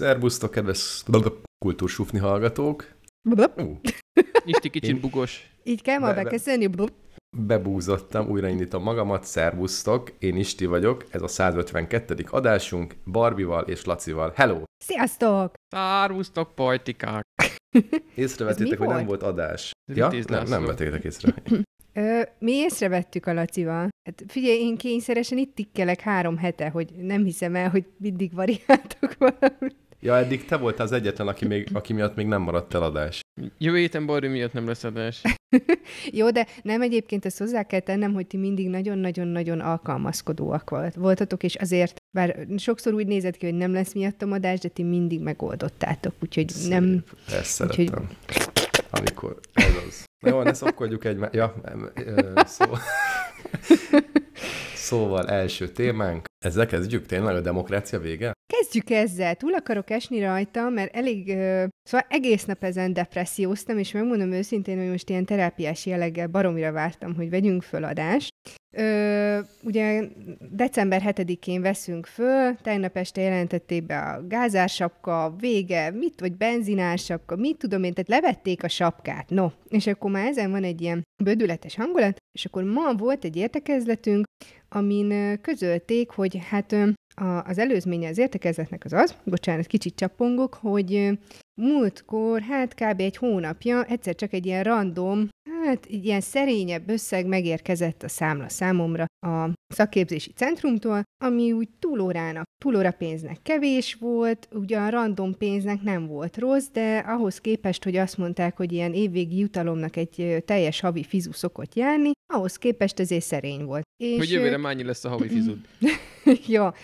Szerbusztok, kedves kultúrsufni hallgatók! Uh. Isti kicsit bugos. Így kell ma beköszönni. Bebúzottam, újraindítom magamat, szervusztok, én Isti vagyok, ez a 152. adásunk, Barbival és Lacival. Hello! Sziasztok! Szervusztok, pajtikák! Észrevettétek, hogy nem volt adás. Ja, nem, nem vettétek észre. Ö, mi észrevettük a Lacival. Hát figyelj, én kényszeresen itt tikkelek három hete, hogy nem hiszem el, hogy mindig variáltok valamit. Ja, eddig te voltál az egyetlen, aki, még, aki miatt még nem maradt el adás. Jövő héten miatt nem lesz adás. Jó, de nem egyébként ezt hozzá kell tennem, hogy ti mindig nagyon-nagyon-nagyon alkalmazkodóak volt, voltatok, és azért, bár sokszor úgy nézett ki, hogy nem lesz miattam adás, de ti mindig megoldottátok, úgyhogy Szép. nem... Ezt úgyhogy... szeretem. Amikor ez az. Jó, ne szopkodjuk egy... Ja, szó... szóval első témánk. Ezzel kezdjük tényleg a demokrácia vége? Kezdjük ezzel. Túl akarok esni rajta, mert elég, uh, szóval egész nap ezen depresszióztam, és megmondom őszintén, hogy most ilyen terápiás jelleggel baromira vártam, hogy vegyünk föl adást. Ö, ugye december 7-én veszünk föl, tegnap este jelentették be a gázársapka, vége, mit, vagy benzinársapka, mit tudom én, tehát levették a sapkát, no. És akkor már ezen van egy ilyen bödületes hangulat, és akkor ma volt egy értekezletünk, amin közölték, hogy hát a, az előzménye az értekezletnek az az, bocsánat, kicsit csapongok, hogy múltkor, hát kb. egy hónapja egyszer csak egy ilyen random, hát egy ilyen szerényebb összeg megérkezett a számla számomra a szakképzési centrumtól, ami úgy túlórának, túlóra pénznek kevés volt, ugye a random pénznek nem volt rossz, de ahhoz képest, hogy azt mondták, hogy ilyen évvégi jutalomnak egy teljes havi fizu szokott járni, ahhoz képest ezért szerény volt. És, hogy jövőre mennyi lesz a havi fizud? ja,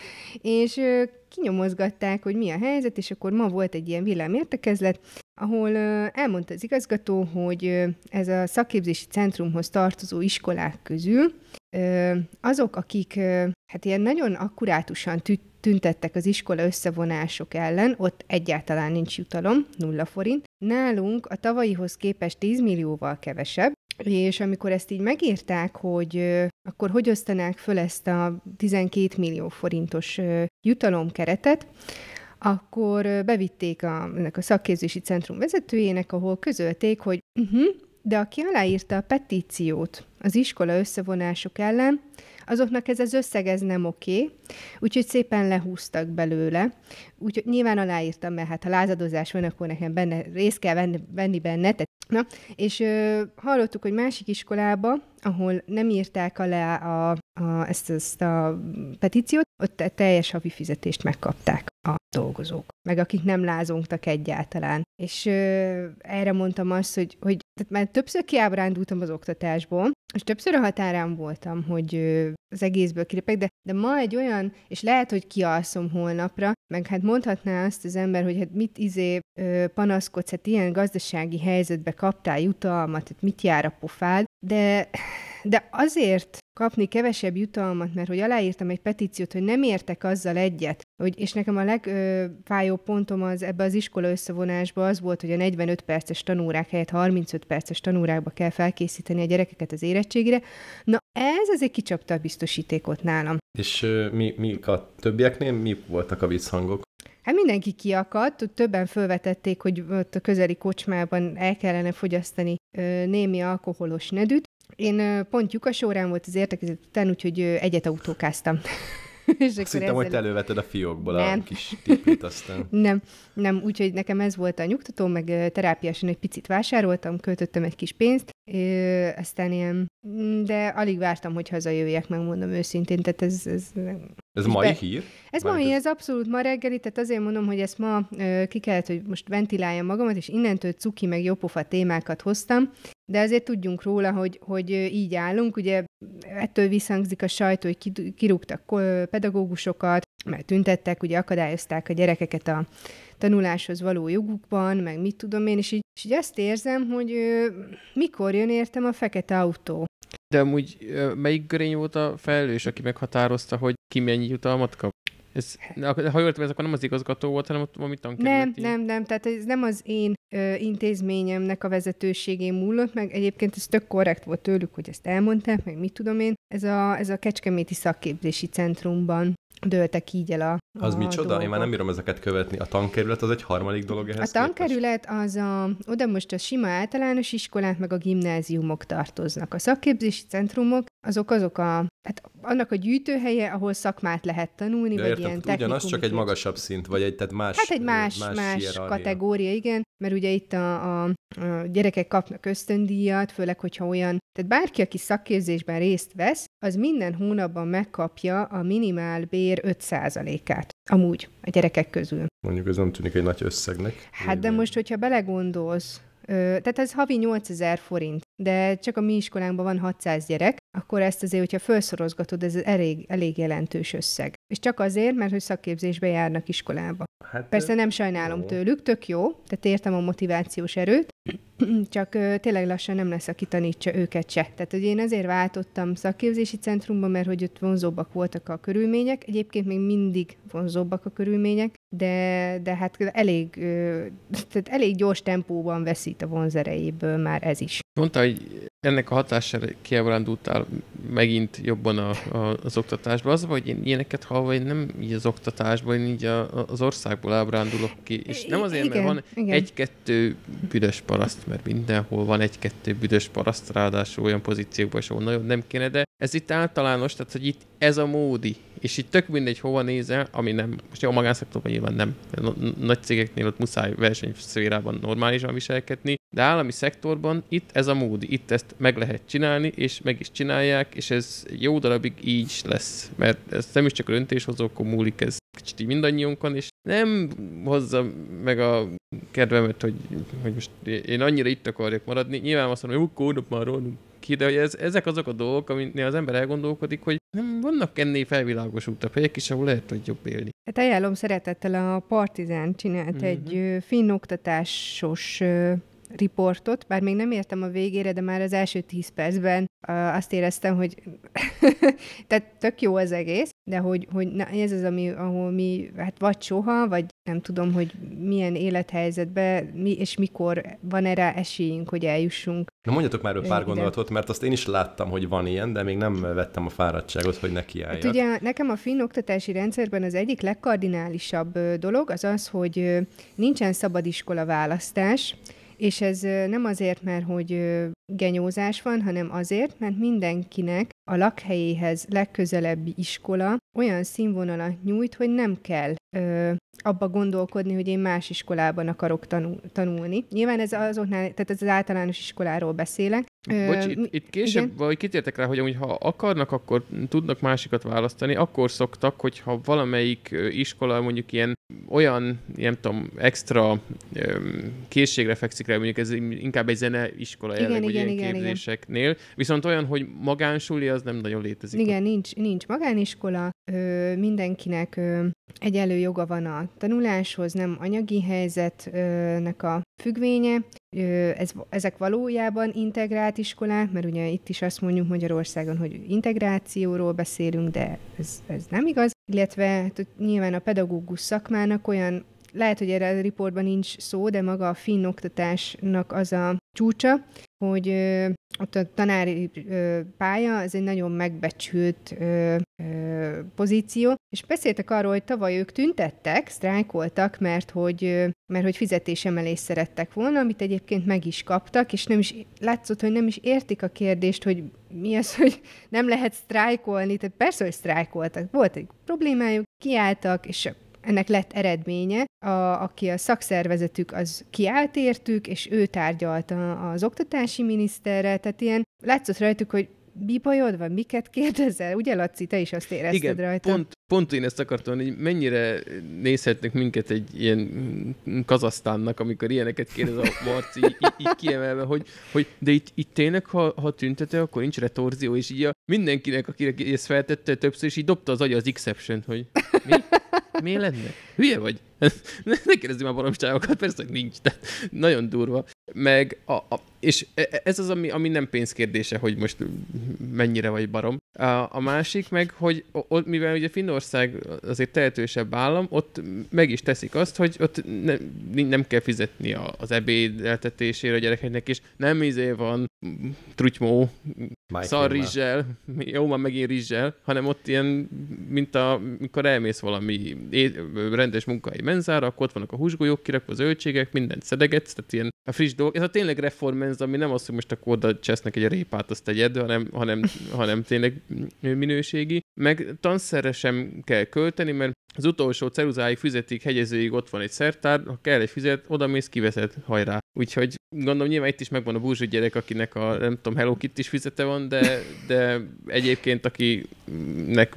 és kinyomozgatták, hogy mi a helyzet, és akkor ma volt egy ilyen villámértekezlet, ahol elmondta az igazgató, hogy ez a szakképzési centrumhoz tartozó iskolák közül azok, akik hát ilyen nagyon akkurátusan tüntettek az iskola összevonások ellen, ott egyáltalán nincs jutalom, nulla forint. Nálunk a tavalyihoz képest 10 millióval kevesebb, és amikor ezt így megírták, hogy akkor hogy osztanák föl ezt a 12 millió forintos jutalomkeretet, akkor bevitték a, ennek a szakképzési centrum vezetőjének, ahol közölték, hogy uh-huh, de aki aláírta a petíciót az iskola összevonások ellen, azoknak ez az összeg ez nem oké, úgyhogy szépen lehúztak belőle. Úgyhogy nyilván aláírtam, mert hát ha lázadozás van, akkor nekem benne, részt kell venni, venni benne. Tehát, na, és ö, hallottuk, hogy másik iskolába, ahol nem írták alá a, a, ezt, ezt a petíciót, ott teljes havi fizetést megkapták a dolgozók, meg akik nem lázongtak egyáltalán. És ö, erre mondtam azt, hogy, hogy tehát már többször kiábrándultam az oktatásból, és többször a határán voltam, hogy ö, az egészből kilépek, de, de ma egy olyan, és lehet, hogy kialszom holnapra, meg hát mondhatná azt az ember, hogy hát mit izé ö, panaszkodsz, hát ilyen gazdasági helyzetbe kaptál jutalmat, hát mit jár a pofád, de de azért kapni kevesebb jutalmat, mert hogy aláírtam egy petíciót, hogy nem értek azzal egyet, hogy, és nekem a legfájóbb pontom az ebbe az iskola összevonásba az volt, hogy a 45 perces tanórák helyett 35 perces tanórákba kell felkészíteni a gyerekeket az érettségére. Na ez azért kicsapta a biztosítékot nálam. És uh, mi, mi a többieknél mi voltak a visszhangok? Hát mindenki kiakadt, többen felvetették, hogy ott a közeli kocsmában el kellene fogyasztani ö, némi alkoholos nedűt, én pont lyukas órán volt az értekezet után, úgyhogy egyet autókáztam. és Azt hittem, hogy te előveted a fiókból nem. a kis tippét aztán. nem, nem, úgyhogy nekem ez volt a nyugtató, meg terápiásan egy picit vásároltam, költöttem egy kis pénzt, ö, aztán ilyen, de alig vártam, hogy hazajöjjek, megmondom őszintén, tehát ez... Ez, ez mai be, hír? Ez mai, ez abszolút ma reggeli, tehát azért mondom, hogy ezt ma ö, ki kellett, hogy most ventiláljam magamat, és innentől cuki meg jópofa témákat hoztam, de azért tudjunk róla, hogy, hogy így állunk. Ugye ettől visszhangzik a sajtó, hogy kirúgtak pedagógusokat, mert tüntettek, ugye akadályozták a gyerekeket a tanuláshoz való jogukban, meg mit tudom én, és így, és így azt érzem, hogy ö, mikor jön értem a fekete autó. De amúgy melyik görény volt a felelős, aki meghatározta, hogy ki mennyi jutalmat kap? Ez, ha jól ez akkor nem az igazgató volt, hanem ott valami Nem, nem, nem, tehát ez nem az én ö, intézményemnek a vezetőségén múlott, meg egyébként ez tök korrekt volt tőlük, hogy ezt elmondták, meg mit tudom én. Ez a, ez a Kecskeméti Szakképzési Centrumban dőltek így el a Az a micsoda? dolgok. Én már nem bírom ezeket követni. A tankerület az egy harmadik dolog ehhez A tankerület az a, oda most a sima általános iskolák meg a gimnáziumok tartoznak. A szakképzési centrumok azok azok a, hát annak a gyűjtőhelye, ahol szakmát lehet tanulni, Ja, vagy értem, ilyen ugyanaz, csak egy magasabb szint, vagy egy, tehát más Hát egy más, más, más kategória, igen, mert ugye itt a, a, a gyerekek kapnak ösztöndíjat, főleg, hogyha olyan, tehát bárki, aki szakképzésben részt vesz, az minden hónapban megkapja a minimál bér 5%-át. Amúgy, a gyerekek közül. Mondjuk ez nem tűnik egy nagy összegnek. Hát de most, hogyha belegondolsz, tehát ez havi 8000 forint, de csak a mi iskolánkban van 600 gyerek, akkor ezt azért, hogyha felszorozgatod, ez elég, elég jelentős összeg. És csak azért, mert hogy szakképzésbe járnak iskolába. Hát, Persze nem sajnálom jó. tőlük, tök jó, tehát értem a motivációs erőt, csak ö, tényleg lassan nem lesz, aki tanítsa őket se. Tehát, hogy én ezért váltottam szakképzési centrumba, mert hogy ott vonzóbbak voltak a körülmények, egyébként még mindig vonzóbbak a körülmények, de, de hát elég, ö, tehát elég gyors tempóban veszít a vonzerejéből már ez is. Mondta, hogy ennek a hatására kiábrándultál megint jobban a, a, az oktatásba. Az, hogy én ilyeneket hallva, én nem így az oktatásban, én így a, a- az országból ábrándulok ki. És nem azért, Igen, mert van igen. egy-kettő büdös paraszt, mert mindenhol van egy-kettő büdös paraszt, ráadásul olyan pozíciókban, és nagyon nem kéne, de ez itt általános, tehát hogy itt ez a módi, és itt tök mindegy, hova nézel, ami nem, most jó, a magánszektorban nyilván nem, nagy cégeknél ott muszáj versenyszférában normálisan viselkedni, de állami szektorban itt ez a módi, itt ezt meg lehet csinálni, és meg is csinálják, és ez jó darabig így lesz, mert ez nem is csak a döntéshozókon múlik, ez kicsit mindannyiunkon, és nem hozza meg a kedvemet, hogy, hogy most én annyira itt akarjak maradni. Nyilván azt mondom, hogy kódok már rohanunk ki, de hogy ez, ezek azok a dolgok, aminél az ember elgondolkodik, hogy nem vannak ennél felvilágosultabb helyek is, ahol lehet, hogy jobb élni. Hát ajánlom szeretettel a Partizán csinált Mhm. egy finn oktatásos riportot, bár még nem értem a végére, de már az első tíz percben azt éreztem, hogy tehát tök jó az egész, de hogy, hogy na, ez az, ami, ahol mi, hát vagy soha, vagy nem tudom, hogy milyen élethelyzetben mi, és mikor van erre esélyünk, hogy eljussunk. Na mondjatok már pár Ide. gondolatot, mert azt én is láttam, hogy van ilyen, de még nem vettem a fáradtságot, hogy nekiálljak. Hát ugye nekem a finn oktatási rendszerben az egyik legkardinálisabb dolog az az, hogy nincsen szabadiskola választás, és ez nem azért, mert hogy genyózás van, hanem azért, mert mindenkinek a lakhelyéhez legközelebbi iskola olyan színvonalat nyújt, hogy nem kell ö, abba gondolkodni, hogy én más iskolában akarok tanul, tanulni. Nyilván ez azoknál, tehát ez az általános iskoláról beszélek. Bocs, itt, itt később igen? vagy kitértek rá, hogy amúgy, ha akarnak, akkor tudnak másikat választani. Akkor szoktak, hogyha valamelyik iskola mondjuk ilyen olyan, nem tudom, extra öm, készségre fekszik rá, mondjuk ez inkább egy zeneiskola Igen, jelleg, vagy igen, ilyen igen, igen. képzéseknél. Viszont olyan, hogy magánsuli, az nem nagyon létezik. Igen, nincs, nincs magániskola, ö, mindenkinek ö, egyenlő joga van a tanuláshoz, nem anyagi helyzetnek a függvénye. Ö, ez, ezek valójában integrált iskolák, mert ugye itt is azt mondjuk Magyarországon, hogy integrációról beszélünk, de ez, ez nem igaz. Illetve nyilván a pedagógus szakmának olyan lehet, hogy erre a riportban nincs szó, de maga a finn oktatásnak az a csúcsa, hogy ott a tanári pálya, ez egy nagyon megbecsült pozíció, és beszéltek arról, hogy tavaly ők tüntettek, sztrájkoltak, mert hogy, mert hogy fizetésemelést szerettek volna, amit egyébként meg is kaptak, és nem is látszott, hogy nem is értik a kérdést, hogy mi az, hogy nem lehet sztrájkolni, tehát persze, hogy sztrájkoltak. Volt egy problémájuk, kiálltak, és ennek lett eredménye, a, aki a szakszervezetük, az kiállt értük, és ő tárgyalta az oktatási miniszterrel, tehát ilyen látszott rajtuk, hogy mi bajod van, miket kérdezel? Ugye, Laci, te is azt érezted Igen, rajta? pont, pont én ezt akartam, hogy mennyire nézhetnek minket egy ilyen Kazasztánnak, amikor ilyeneket kérdez a Marci, így, így, kiemelve, hogy, hogy de itt, itt tényleg, ha, ha tüntető, akkor nincs retorzió, és így a mindenkinek, akinek ezt feltette többször, és így dobta az agya az exception hogy mi? Mi lenne? Hülye vagy? ne, kérdezzük már baromságokat, persze, hogy nincs, de nagyon durva. Meg, a, a, és e, e, ez az, ami, ami nem pénzkérdése, hogy most mennyire vagy barom. A, a másik meg, hogy ott, mivel ugye Finnország azért tehetősebb állam, ott meg is teszik azt, hogy ott ne, nem kell fizetni az ebédeltetésére a gyerekeknek, és nem izé van trutymó, szar rizsel, jó, már megint rizsel, hanem ott ilyen, mint a, mikor elmész valami rendes munkai menzára, akkor ott vannak a húsgolyók kirakva, zöldségek, mindent szedegetsz, tehát ilyen a friss dolgok. Ez a tényleg reformenz, ami nem az, hogy most akkor oda csesznek egy répát, azt tegyed, hanem, hanem, hanem tényleg minőségi. Meg tanszerre sem kell költeni, mert az utolsó ceruzáig, füzetig, hegyezőig ott van egy szertár, ha kell egy füzet, oda mész, kiveszed, hajrá. Úgyhogy gondolom nyilván itt is megvan a búzsú gyerek, akinek a nem tudom, Hello Kitty is füzete van, de, de egyébként akinek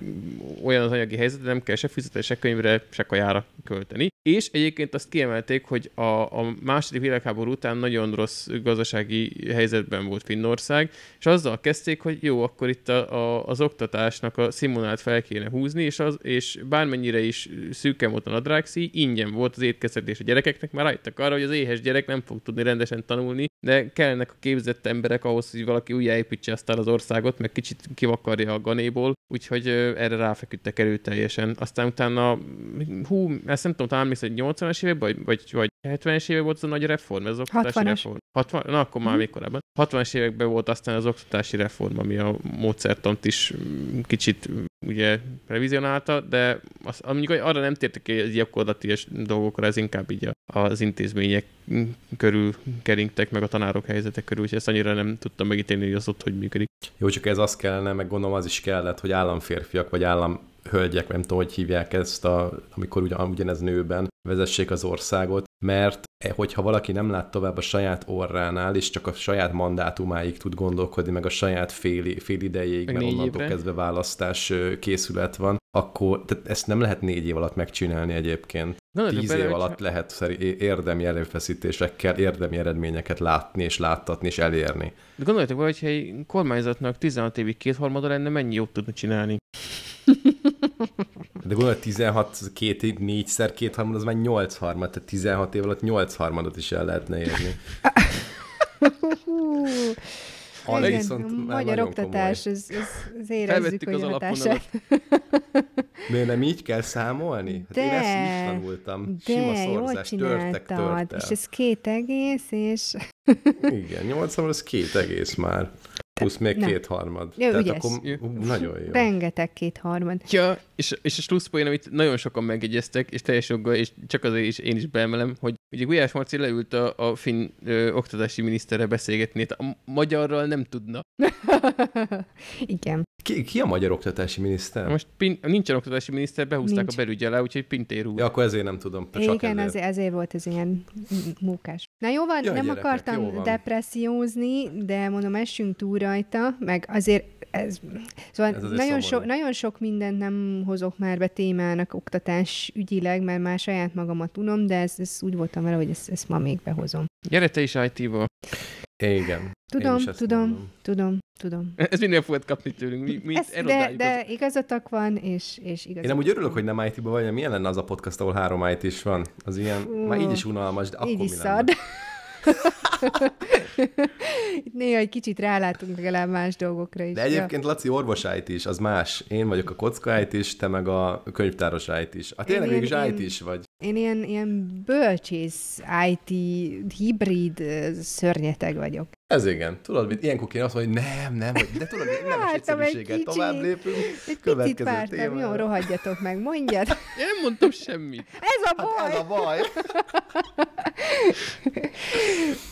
olyan az anyagi helyzet, nem kell se füzetre, se könyvre, se kajára költeni. És egyébként azt kiemelték, hogy a, a második világháború után nagyon rossz gazdasági helyzetben volt Finnország, és azzal kezdték, hogy jó, akkor itt a, a, az oktatásnak a színvonalat fel kéne húzni, és, az, és bármennyire is szűken volt a nadrágszí, ingyen volt az étkeztetés a gyerekeknek, már rájöttek arra, hogy az éhes gyerek nem fog tudni rendesen tanulni, de kellnek a képzett emberek ahhoz, hogy valaki újjáépítse aztán az országot, meg kicsit kivakarja a ganéból, úgyhogy erre ráfeküdtek erőteljesen. Aztán utána, hú, ezt nem tudom, talán hogy 80-as években, vagy, vagy, vagy 70-es években volt az a nagy reform, ez az oktatási 60-as. reform. 60, na, akkor már mm. még korábban. 60-as években volt aztán az oktatási reform, ami a módszertant is mm, kicsit mm, ugye revizionálta, de az, mondjuk arra nem tértek ki egy gyakorlati dolgokra, ez inkább így az intézmények körül keringtek, meg a tanárok helyzetek körül, úgyhogy ezt annyira nem tudtam megítélni, hogy az ott hogy működik. Jó, csak ez az kellene, meg gondolom az is kellett, hogy államférfiak vagy állam hölgyek, nem tudom, hogy hívják ezt, a, amikor ugyan, ugyanez nőben vezessék az országot, mert e, hogyha valaki nem lát tovább a saját orránál, és csak a saját mandátumáig tud gondolkodni, meg a saját fél, fél idejéig, mert onnantól évre. kezdve választás készület van, akkor tehát ezt nem lehet négy év alatt megcsinálni egyébként. Gondoljuk Tíz bele, év alatt lehet érdemi erőfeszítésekkel érdemi eredményeket látni, és láttatni, és elérni. De gondoljatok hogy hogyha egy kormányzatnak 16 évig kétharmada lenne, mennyi jót tudna csinálni? De gondolod, 16, két, négyszer két harmad, az már 8 harmad, tehát 16 év alatt 8 harmadot is el lehetne érni. A Igen, viszont a magyar oktatás, ez, ez, ez érezzük, hogy az hatását. Miért nem így kell számolni? Hát de, én ezt is tanultam. De, Sima szorzás, törtek, törtek. És ez két egész, és... Igen, 80 az két egész már. Plusz még nem. kétharmad. Jó, Tehát ügyes. akkor nagyon jó. Rengeteg kétharmad. Ja, és, és a slusszpoén, amit nagyon sokan megjegyeztek, és teljes joggal, és csak azért is én is beemelem, hogy ugye Gulyás Marci leült a, a finn ö, oktatási miniszterre beszélgetni, a magyarral nem tudna. Igen. Ki, ki a magyar oktatási miniszter? Most pin, nincsen oktatási miniszter, behúzták Nincs. a belügy alá, úgyhogy Pintér úr. Ja, akkor ezért nem tudom. Csak Igen, ezért. Ezért, ezért volt ez ilyen munkás. Na jó van, ja, nem gyerekek, akartam depressziózni, de mondom, essünk túl rajta, meg azért ez, szóval ez nagyon, so, nagyon sok mindent nem hozok már be témának oktatás ügyileg, mert már saját magamat tudom, de ez, ez úgy voltam vele, hogy ezt, ezt ma még behozom. Gyere te is IT-ból. Igen. Tudom, tudom, mondom. tudom, tudom. Ez minden fogod kapni tőlünk. Mi, mi Ez, de, de igazatok van, és, és igazatok Én úgy örülök, hogy nem IT-ban vagy, milyen lenne az a podcast, ahol három IT is van. Az ilyen, Fú, már így is unalmas, de akkor így is mi szad. Itt néha egy kicsit rálátunk legalább más dolgokra is. De egyébként ja. Laci orvos IT is, az más. Én vagyok a kocka IT is, te meg a könyvtáros IT is. A tényleg mégis IT is vagy. Én ilyen, ilyen bölcsész IT hibrid szörnyeteg vagyok. Ez igen. Tudod, mit ilyenkor kéne azt mondani, hogy nem, nem, de tudod, nem hát, egyszerűséggel tovább lépünk. Egy picit pártam, jó, rohadjatok meg, mondjad. Én nem mondtam semmit. Ez a baj. Hát ez a baj.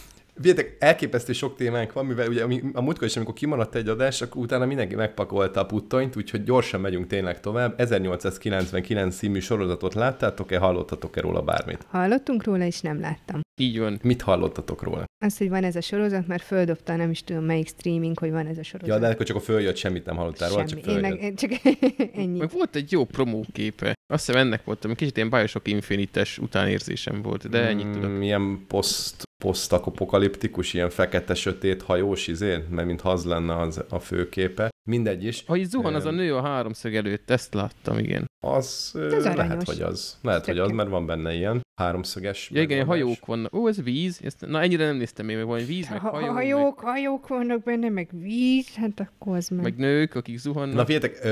Vigyétek, elképesztő sok témánk van, mivel ugye a múltkor is, amikor kimaradt egy adás, akkor utána mindenki megpakolta a puttonyt, úgyhogy gyorsan megyünk tényleg tovább. 1899 című sorozatot láttátok-e, hallottatok-e róla bármit? Hallottunk róla, és nem láttam. Így van. Mit hallottatok róla? Azt, hogy van ez a sorozat, mert földobta nem is tudom melyik streaming, hogy van ez a sorozat. Ja, de akkor csak a följött, semmit nem hallottál róla, csak följött. Én meg, csak ennyi. Meg volt egy jó promóképe. Azt hiszem ennek voltam, kicsit ilyen Bioshock Infinite-es utánérzésem volt, de ennyit tudok. Mm, ilyen poszt posztapokaliptikus, ilyen fekete-sötét hajós izén, mert mintha az lenne az a főképe. Mindegy is. Ha így zuhan az a nő a háromszög előtt, ezt láttam, igen. Az, Az lehet, aranyos. hogy az. Lehet, hogy az, mert van benne ilyen háromszöges. Ja, igen, hajók vannak. Ó, ez víz. Ezt, na, ennyire nem néztem még, meg van víz, meg Ha, hajó, hajók, hajók vannak benne, meg víz, hát akkor az meg. meg, meg nők, akik zuhannak. Na figyeljetek,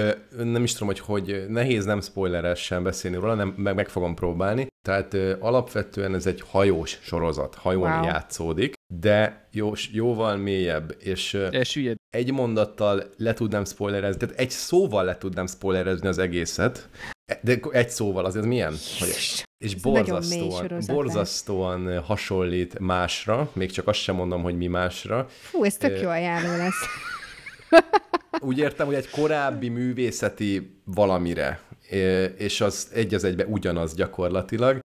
nem is tudom, hogy, hogy nehéz nem spoileresen beszélni róla, nem, meg, meg fogom próbálni. Tehát alapvetően ez egy hajós sorozat, hajón wow. játszódik, de jó, jóval mélyebb, és Elsüllyed. egy mondattal le tudnám spoilerezni, tehát egy szóval le tudnám spoilerezni az egészet, de egy szóval azért milyen? Hogy, és Ez borzasztóan, borzasztóan hasonlít másra, még csak azt sem mondom, hogy mi másra. Fú, ez tök jó ajánló lesz. Úgy értem, hogy egy korábbi művészeti valamire, és az egy az egybe ugyanaz gyakorlatilag.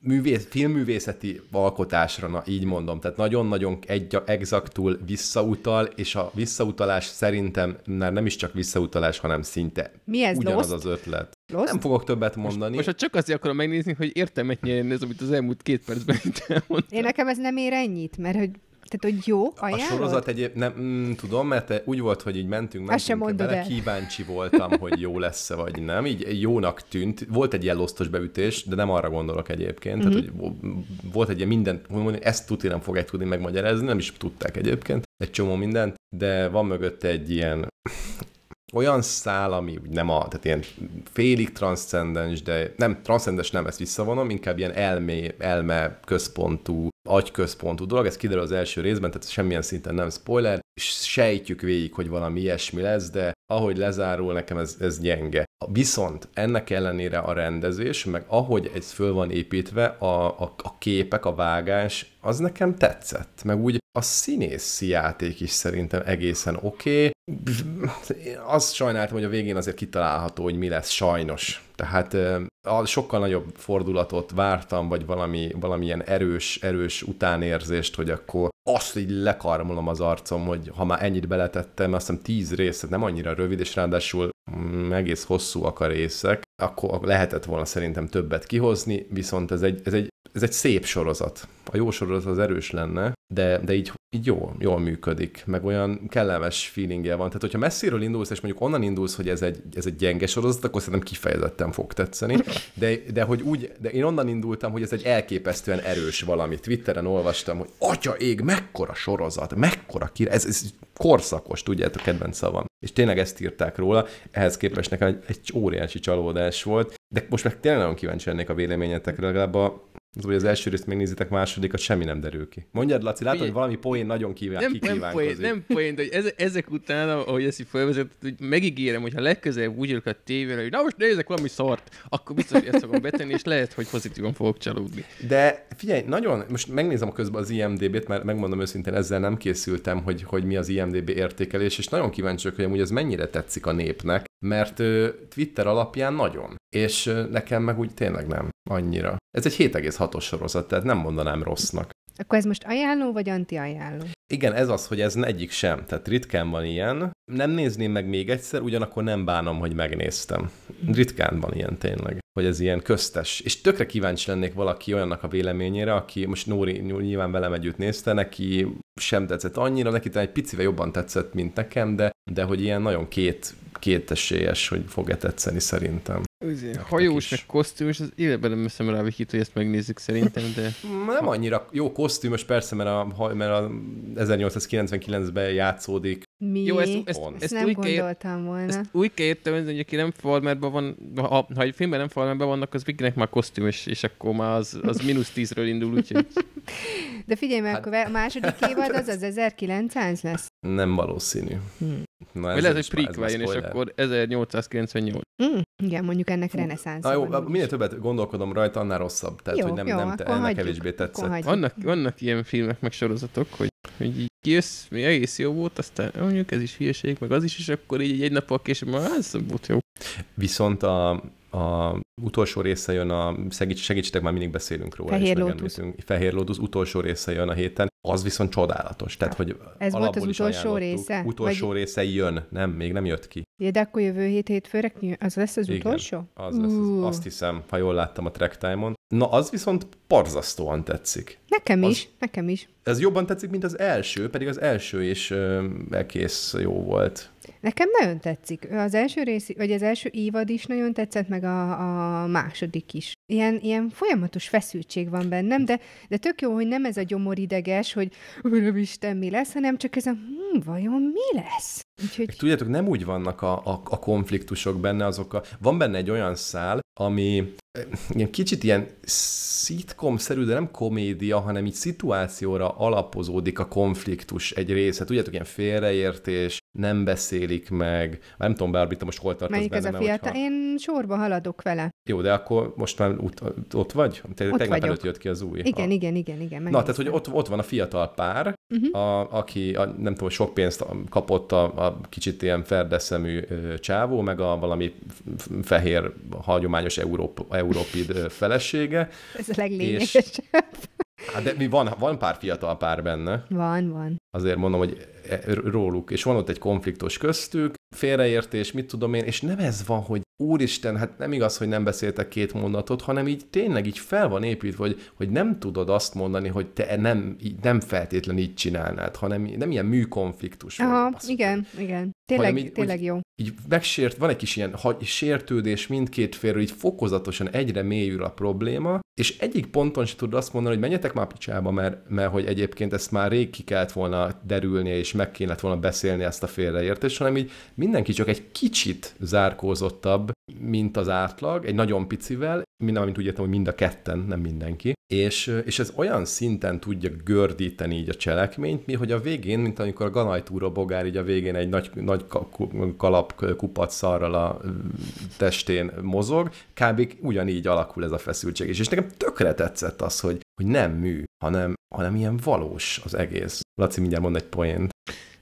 Művész, filmművészeti alkotásra, na így mondom, tehát nagyon-nagyon egy, exaktul visszautal, és a visszautalás szerintem már nem is csak visszautalás, hanem szinte Mi ez, ugyanaz Lost? az ötlet. Lost? Nem fogok többet mondani. Most ha csak azért akarom megnézni, hogy értelmet nyerjen ez, amit az elmúlt két percben itt elmondtam. Én nekem ez nem ér ennyit, mert hogy, tehát, hogy jó, A ajánlod? sorozat egyéb, nem mm, tudom, mert úgy volt, hogy így mentünk, sem mentünk mondod bele, el. kíváncsi voltam, hogy jó lesz-e vagy nem. Így jónak tűnt. Volt egy ilyen losztos beütés, de nem arra gondolok egyébként. Mhm. Mm-hmm. Tehát, hogy volt egy ilyen minden, hogy mondani, ezt tuti nem fogják tudni megmagyarázni, nem is tudták egyébként, egy csomó mindent, de van mögötte egy ilyen olyan szál, ami nem a, tehát ilyen félig transzcendens, de nem, transzcendens nem, ezt visszavonom, inkább ilyen elmé, elme központú, agyközpontú dolog, ez kiderül az első részben, tehát semmilyen szinten nem spoiler, és sejtjük végig, hogy valami ilyesmi lesz, de ahogy lezárul, nekem ez, ez gyenge. Viszont ennek ellenére a rendezés, meg ahogy ez föl van építve, a, a, a képek, a vágás, az nekem tetszett. Meg úgy a színészi játék is szerintem egészen oké. Okay. Azt sajnáltam, hogy a végén azért kitalálható, hogy mi lesz sajnos. Tehát sokkal nagyobb fordulatot vártam, vagy valami, valamilyen erős, erős utánérzést, hogy akkor azt így lekarmolom az arcom, hogy ha már ennyit beletettem, azt hiszem tíz részt, nem annyira rövid, és ráadásul mm, egész hosszúak a részek, akkor lehetett volna szerintem többet kihozni, viszont ez egy, ez egy, ez egy szép sorozat. A jó sorozat az erős lenne, de, de így, így jó, jól működik, meg olyan kellemes feelingje van. Tehát, hogyha messziről indulsz, és mondjuk onnan indulsz, hogy ez egy, ez egy gyenge sorozat, akkor szerintem kifejezetten fog tetszeni. De, de hogy úgy, de én onnan indultam, hogy ez egy elképesztően erős valami. Twitteren olvastam, hogy atya ég, mekkora sorozat, mekkora király, ez, ez korszakos, tudjátok, kedvenc szavam. És tényleg ezt írták róla, ehhez képest nekem egy, egy óriási csalódás volt, de most meg tényleg nagyon kíváncsi lennék a véleményetekre, legalább a, az, hogy az első részt megnézitek, másodikat semmi nem derül ki. Mondjad, Laci, látod, hogy valami poén nagyon kíván, nem, nem, poén, nem poén, de ez, ezek után, ahogy ezt így felvezet, hogy megígérem, hogy ha legközelebb úgy ülök a tévére, hogy na most nézek valami szart, akkor biztos, hogy ezt fogom betenni, és lehet, hogy pozitívan fogok csalódni. De figyelj, nagyon, most megnézem a közben az IMDB-t, mert megmondom őszintén, ezzel nem készültem, hogy, hogy mi az IMDB értékelés, és nagyon kíváncsi vagyok, hogy amúgy ez mennyire tetszik a népnek, mert Twitter alapján nagyon, és nekem meg úgy tényleg nem annyira. Ez egy 7,6-os sorozat, tehát nem mondanám rossznak. Akkor ez most ajánló, vagy anti-ajánló? Igen, ez az, hogy ez egyik sem. Tehát ritkán van ilyen. Nem nézném meg még egyszer, ugyanakkor nem bánom, hogy megnéztem. Ritkán van ilyen tényleg, hogy ez ilyen köztes. És tökre kíváncsi lennék valaki olyannak a véleményére, aki most Nóri nyilván velem együtt nézte, neki sem tetszett annyira, neki talán egy picivel jobban tetszett, mint nekem, de, de hogy ilyen nagyon két, kétesélyes, hogy fog-e tetszeni szerintem. Hajós, is. meg kosztümös, az életben nem veszem rá Vikit, hogy ezt megnézzük szerintem, de Nem annyira jó kosztümös, persze, mert a, mert a 1899-ben játszódik. Mi? Jó, ezt- ezt- ezt ezt nem úgy kell- gondoltam volna. ezt úgy kell értelmezni, hogy aki nem Falmerben van, ha, ha egy filmben nem Falmerben vannak, az Vikinek már kosztümös, és akkor már az, az mínusz tízről indul, úgyhogy De figyelj meg, Hát- akkor a második évad az az 1900 lesz. Nem valószínű. Hmm. Na, vagy ez lehet, is hogy prequel jön, és akkor 1898. Mm, igen, mondjuk ennek reneszánsz. Na jó, minél többet gondolkodom rajta, annál rosszabb. Tehát, Jó, hogy nem, jó, nem te, ennek hagyjuk, kevésbé tetszett. Vannak, vannak ilyen filmek, meg sorozatok, hogy, hogy így kijössz, mi egész jó volt, aztán mondjuk ez is hülyeség, meg az is, és akkor így egy nappal később, már ez volt jó. Viszont a, a utolsó része jön a, segíts, segítsetek, már mindig beszélünk róla. Fehér Lótusz. Fehér Lótusz utolsó része jön a héten, az viszont csodálatos. Tehát, hogy Ez volt az utolsó része? Utolsó Vagy- része jön, nem, még nem jött ki. Ja, de akkor jövő hét hétfőre az lesz az Igen. utolsó? Az lesz, az, azt hiszem, ha jól láttam a track time-on. Na, az viszont parzasztóan tetszik. Nekem Az- is, nekem is. Ez jobban tetszik, mint az első, pedig az első is ö, egész jó volt. Nekem nagyon tetszik. Az első rész, vagy az első évad is nagyon tetszett, meg a, a második is. Ilyen, ilyen folyamatos feszültség van bennem, de, de tök jó, hogy nem ez a gyomorideges, hogy Isten mi lesz, hanem csak ez a hm, vajon mi lesz? Úgyhogy Meg tudjátok, nem úgy vannak a, a, a konfliktusok benne, azok a, van benne egy olyan szál, ami ilyen kicsit ilyen szitkom-szerű, de nem komédia, hanem így szituációra alapozódik a konfliktus egy része. Tudjátok, ilyen félreértés, nem beszélik meg. Már nem tudom, Barbie, te most hol tartasz melyik ez benne, a mert fiatal? hogyha- Én sorba haladok vele. Jó, de akkor most már ott, ott vagy? Te, Ott tegnap vagyok. előtt jött ki az új. Igen, a, igen, igen, igen. Na, tehát, hogy ott, ott van a fiatal pár, Uh-huh. a, aki a, nem tudom, sok pénzt kapott a, a kicsit ilyen ferdeszemű csávó, meg a valami fehér, hagyományos Európ, európid ö, felesége. Ez a leglényegesebb. Hát de mi van, van pár fiatal pár benne, Van, van. azért mondom, hogy róluk, és van ott egy konfliktus köztük, félreértés, mit tudom én, és nem ez van, hogy úristen, hát nem igaz, hogy nem beszéltek két mondatot, hanem így tényleg így fel van építve, hogy, hogy nem tudod azt mondani, hogy te nem, nem feltétlenül így csinálnád, hanem nem ilyen műkonfliktus. Aha, basszus, igen, igen. Tényleg, így- tényleg jó. így megsért, van egy kis ilyen hagy, sértődés mindkét félről, így fokozatosan egyre mélyül a probléma, és egyik ponton se tudod azt mondani, hogy menjetek már picsába, mert, mert hogy egyébként ezt már rég ki kellett volna derülnie, és meg kellett volna beszélni ezt a félreértést, hanem így mindenki csak egy kicsit zárkózottabb, mint az átlag, egy nagyon picivel, minden, mint úgy értem, hogy mind a ketten, nem mindenki, és, és ez olyan szinten tudja gördíteni így a cselekményt, mi, hogy a végén, mint amikor a ganajtúró bogár így a végén egy nagy, nagy kalap kupac szarral a testén mozog, kb. ugyanígy alakul ez a feszültség is. És nekem tökre tetszett az, hogy, hogy nem mű, hanem, hanem ilyen valós az egész. Laci mindjárt mond egy poént.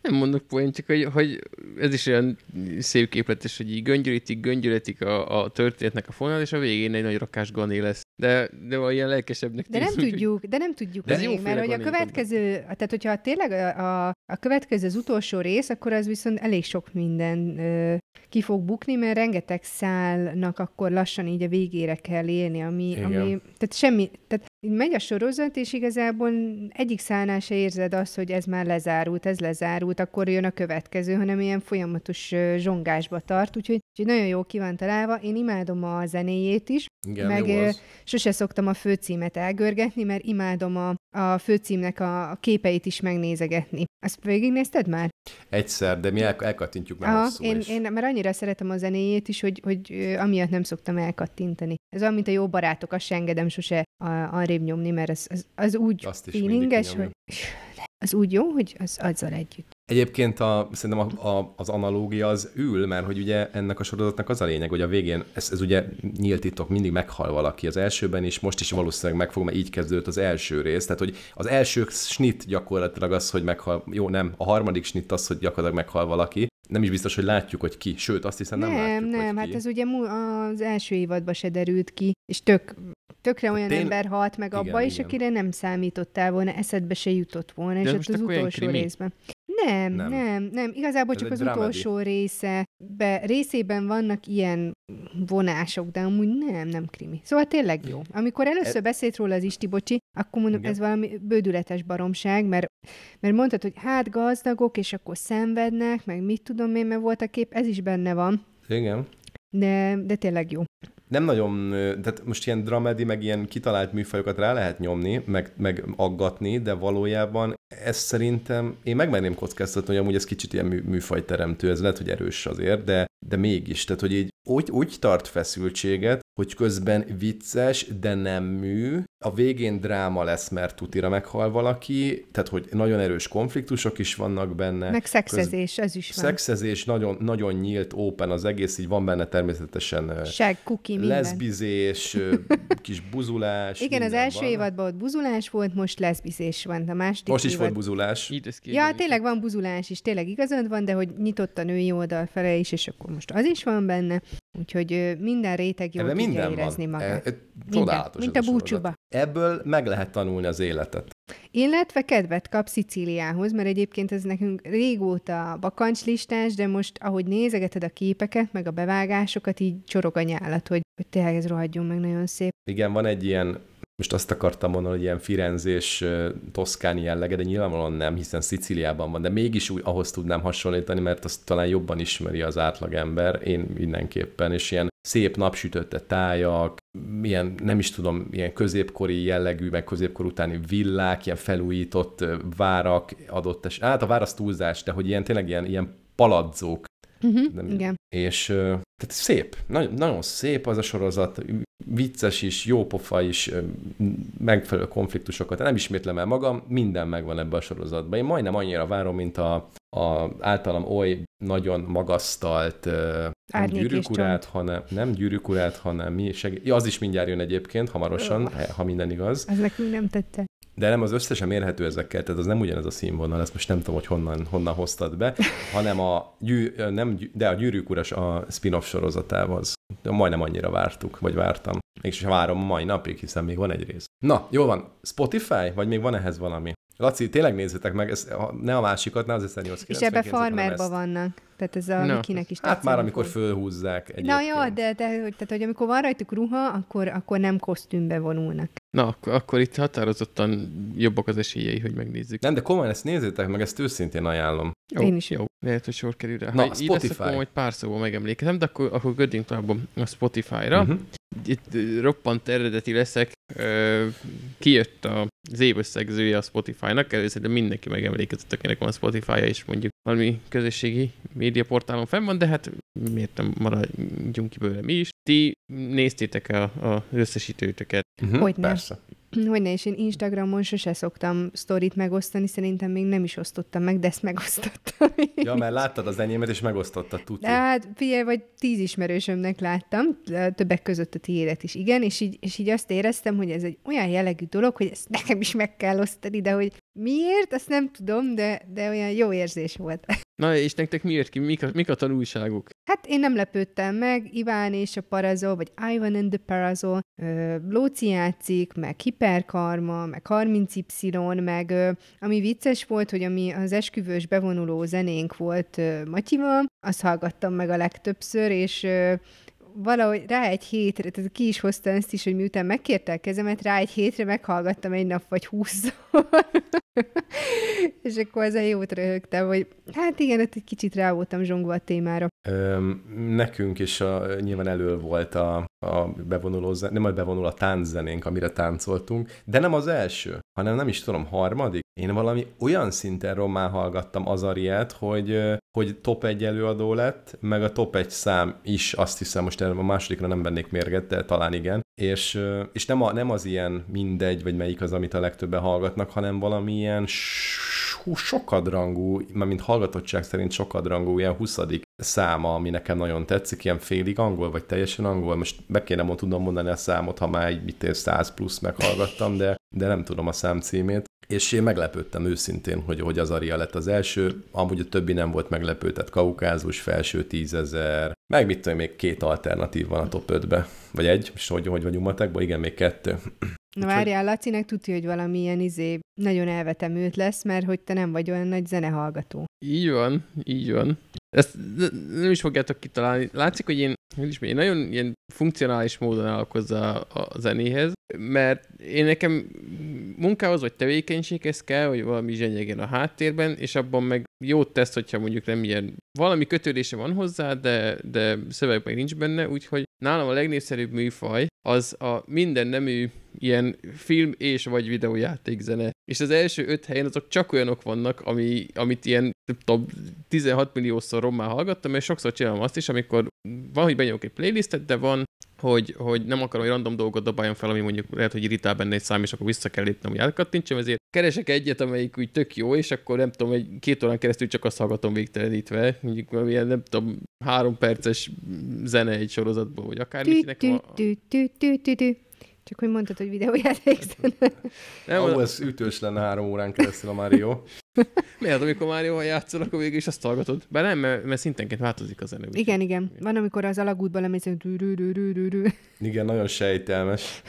Nem mondok poén, csak hogy, hogy ez is olyan szép képletes, hogy így göngyörítik, göngyörítik a, a történetnek a fonal, és a végén egy nagy rakás gané lesz. De, de olyan lelkesebbnek De nem tűnik, tudjuk, de nem tudjuk De ez még, mert hogy a következő, tehát hogyha tényleg a, a, a következő az utolsó rész, akkor az viszont elég sok minden ö, ki fog bukni, mert rengeteg szálnak akkor lassan így a végére kell élni, ami, Igen. ami tehát semmi, tehát így megy a sorozat, és igazából egyik szálnál se érzed azt, hogy ez már lezárult, ez lezárult, akkor jön a következő, hanem ilyen folyamatos zsongásba tart, úgyhogy, úgyhogy nagyon jó ki van találva. Én imádom a zenéjét is, Igen, Meg. Sose szoktam a főcímet elgörgetni, mert imádom a, a főcímnek a, képeit is megnézegetni. Ezt végignézted már? Egyszer, de mi el, elkattintjuk már Aha, én, is. én mert annyira szeretem a zenéjét is, hogy, hogy amiatt nem szoktam elkattintani. Ez olyan, mint a jó barátok, azt se engedem sose arrébb nyomni, mert az, az, az úgy Azt is feelinges, hogy az úgy jó, hogy az azzal együtt. Egyébként a, szerintem a, a, az analógia az ül, mert hogy ugye ennek a sorozatnak az a lényeg, hogy a végén, ez, ez ugye nyílt titok, mindig meghal valaki az elsőben is, most is valószínűleg meg fog, mert így kezdődött az első rész. Tehát, hogy az első snit gyakorlatilag az, hogy meghal, jó nem, a harmadik snit az, hogy gyakorlatilag meghal valaki. Nem is biztos, hogy látjuk, hogy ki. Sőt, azt hiszem nem, nem, látjuk, nem hogy hát ki. ez ugye az első évadban se derült ki, és tök, tökre olyan Tény- ember halt meg Igen, abba is, igen. akire nem számítottál volna, eszedbe se jutott volna, és ez ott az utolsó krimi? részben. Nem, Nem. nem, nem. Igazából Ez csak az dramedy. utolsó része, be, részében vannak ilyen vonások, de amúgy nem, nem krimi. Szóval tényleg jó. Amikor először beszélt róla az Isti bocsi, akkor mondom, Igen. ez valami bődületes baromság, mert, mert mondtad, hogy hát gazdagok, és akkor szenvednek, meg mit tudom én, mert volt a kép, ez is benne van, Igen. de, de tényleg jó. Nem nagyon, tehát most ilyen dramedi, meg ilyen kitalált műfajokat rá lehet nyomni, meg, meg aggatni, de valójában ez szerintem, én megmerném kockáztatni, hogy amúgy ez kicsit ilyen mű, műfajteremtő, ez lehet, hogy erős azért, de, de mégis, tehát hogy így úgy, úgy tart feszültséget, hogy közben vicces, de nem mű, a végén dráma lesz, mert tutira meghal valaki, tehát hogy nagyon erős konfliktusok is vannak benne. Meg szexezés, ez is van. Szexezés, nagyon, nagyon nyílt, open az egész, így van benne természetesen Seg, kuki, minden. leszbizés, kis buzulás. Igen, az első van. évadban ott buzulás volt, most leszbizés van. A második Most is évad... volt buzulás. Ja, tényleg van buzulás is, tényleg igazad van, de hogy nyitott a női oldal fele is, és akkor most az is van benne. Úgyhogy minden réteg jól Ebben tudja minden érezni van. magát. E, e, csodálatos Mint a sorozat. búcsúba. Ebből meg lehet tanulni az életet. Illetve kedvet kap Szicíliához, mert egyébként ez nekünk régóta bakancslistás, de most, ahogy nézegeted a képeket, meg a bevágásokat, így csorog a nyálat, hogy, hogy tényleg ez rohadjon meg nagyon szép. Igen, van egy ilyen most azt akartam mondani, hogy ilyen firenzés toszkáni jellege, de nyilvánvalóan nem, hiszen Szicíliában van, de mégis úgy ahhoz tudnám hasonlítani, mert azt talán jobban ismeri az átlagember, én mindenképpen, és ilyen szép napsütötte tájak, milyen, nem is tudom, ilyen középkori jellegű, meg középkor utáni villák, ilyen felújított várak adott es. Hát a vár az túlzás, de hogy ilyen tényleg ilyen, ilyen paladzók. Uh-huh, nem, igen. És tehát szép, nagyon, nagyon szép az a sorozat, vicces is, jópofa is, megfelelő konfliktusokat. Nem ismétlem el magam, minden megvan ebben a sorozatban. Én majdnem annyira várom, mint a, a általam oly nagyon magasztalt nem gyűrűkurát, hanem nem gyűrűkurát, hanem mi segít. Ja, az is mindjárt jön egyébként, hamarosan, ha minden igaz. Ez nekünk nem tette. De nem az összesen mérhető ezekkel, tehát az nem ugyanez a színvonal, ezt most nem tudom, hogy honnan, honnan hoztad be, hanem a, gyű, nem, de a gyűrűk uras a spin-off sorozatához. De majdnem annyira vártuk, vagy vártam. Mégis várom mai napig, hiszen még van egy rész. Na, jó van. Spotify, vagy még van ehhez valami? Laci, tényleg nézzétek meg, ez, ne a másikat, ne az 1899 És ebbe farmerba vannak. Tehát ez a no. Mikinek is Hát már amikor fölhúzzák egyébként. Na jó, de, de tehát, hogy amikor van rajtuk ruha, akkor, akkor nem kosztümbe vonulnak. Na, akkor, akkor itt határozottan jobbak az esélyei, hogy megnézzük. Nem, de komolyan ezt nézzétek meg, ezt őszintén ajánlom. Jó, Én is. Jó, lehet, hogy sor kerül rá. Na, ha Spotify. Lesz, akkor majd pár szóval megemlékezem, de akkor, akkor göddünk tovább a Spotify-ra. Uh-huh. Itt roppant eredeti leszek. Kijött az évösszegzője a Spotify-nak, először de mindenki megemlékezett, akinek van Spotify-ja, és mondjuk valami közösségi médiaportálon fenn van, de hát miért nem maradjunk ki bőle mi is. Ti néztétek a, a összesítőtöket. Uh-huh, hogy Persze. Hogy ne, és én Instagramon sose szoktam sztorit megosztani, szerintem még nem is osztottam meg, de ezt megosztottam. Ja, mert láttad az enyémet, és megosztottad, tudni. Hát, figyelj, vagy tíz ismerősömnek láttam, többek között a tiédet is, igen, és így, és így azt éreztem, hogy ez egy olyan jellegű dolog, hogy ezt nekem is meg kell osztani, de hogy miért, azt nem tudom, de, de olyan jó érzés volt. Na, és nektek miért ki? Mik a, mik a tanulságuk? Hát én nem lepődtem meg, Iván és a Parazol, vagy Ivan and the Parazol, Lóci játszik, meg Hiperkarma, meg 30Y, meg ö, ami vicces volt, hogy ami az esküvős bevonuló zenénk volt ö, Matyival, azt hallgattam meg a legtöbbször, és ö, valahogy rá egy hétre, tehát ki is hozta ezt is, hogy miután megkérte a kezemet, rá egy hétre meghallgattam egy nap vagy húszszor. és akkor a jót röhögtem, hogy hát igen, hát egy kicsit rá voltam zsongva a témára. Öm, nekünk is a, nyilván elő volt a, a bevonuló, nem a bevonuló, a tánczenénk, amire táncoltunk, de nem az első, hanem nem is tudom, harmadik. Én valami olyan szinten rommá hallgattam az Ariát, hogy, hogy top egy előadó lett, meg a top egy szám is, azt hiszem, most a másodikra nem vennék mérget, de talán igen. És, és nem, a, nem az ilyen mindegy, vagy melyik az, amit a legtöbben hallgatnak, hanem valami ilyen sokadrangú, mint hallgatottság szerint sokadrangú, ilyen 20 száma, ami nekem nagyon tetszik, ilyen félig angol, vagy teljesen angol. Most be kéne mond, tudom mondani a számot, ha már egy mit 100 plusz meghallgattam, de, de nem tudom a szám címét. És én meglepődtem őszintén, hogy, hogy az Aria lett az első, amúgy a többi nem volt meglepő, tehát Kaukázus, felső tízezer, meg mit tudom, még két alternatív van a top 5-be, vagy egy, és hogy, hogy vagyunk matekban, igen, még kettő. Na várjál, Lacinek tudja, hogy valamilyen izé nagyon elvetemült lesz, mert hogy te nem vagy olyan nagy zenehallgató. Így van, így van. Ezt nem is fogjátok kitalálni. Látszik, hogy én, hogy is én nagyon ilyen funkcionális módon állok hozzá a zenéhez, mert én nekem munkához vagy tevékenységhez kell, hogy valami zsenyegen a háttérben, és abban meg jót tesz, hogyha mondjuk nem ilyen valami kötődése van hozzá, de, de szöveg meg nincs benne, úgyhogy nálam a legnépszerűbb műfaj az a minden nemű ilyen film és vagy videójáték zene. És az első öt helyen azok csak olyanok vannak, ami, amit ilyen tudom, 16 milliószor rommá hallgattam, és sokszor csinálom azt is, amikor van, hogy benyomok egy playlistet, de van, hogy, hogy nem akarom, hogy random dolgot dobáljon fel, ami mondjuk lehet, hogy irritál benne egy szám, és akkor vissza kell lépnem, hogy elkattintsam, ezért keresek egyet, amelyik úgy tök jó, és akkor nem tudom, egy két órán keresztül csak azt hallgatom végtelenítve, mondjuk valamilyen, nem tudom, három perces zene egy sorozatból, vagy akárminek. Csak hogy mondtad, hogy videójáték Nem, Ó, ez ütős lenne három órán keresztül a Mario. Miért, amikor Mario játszol, akkor végül is azt hallgatod? Bár nem, mert, mert szintenként változik a zene. Igen, igen. Van, amikor az alagútban lemész, Igen, nagyon sejtelmes.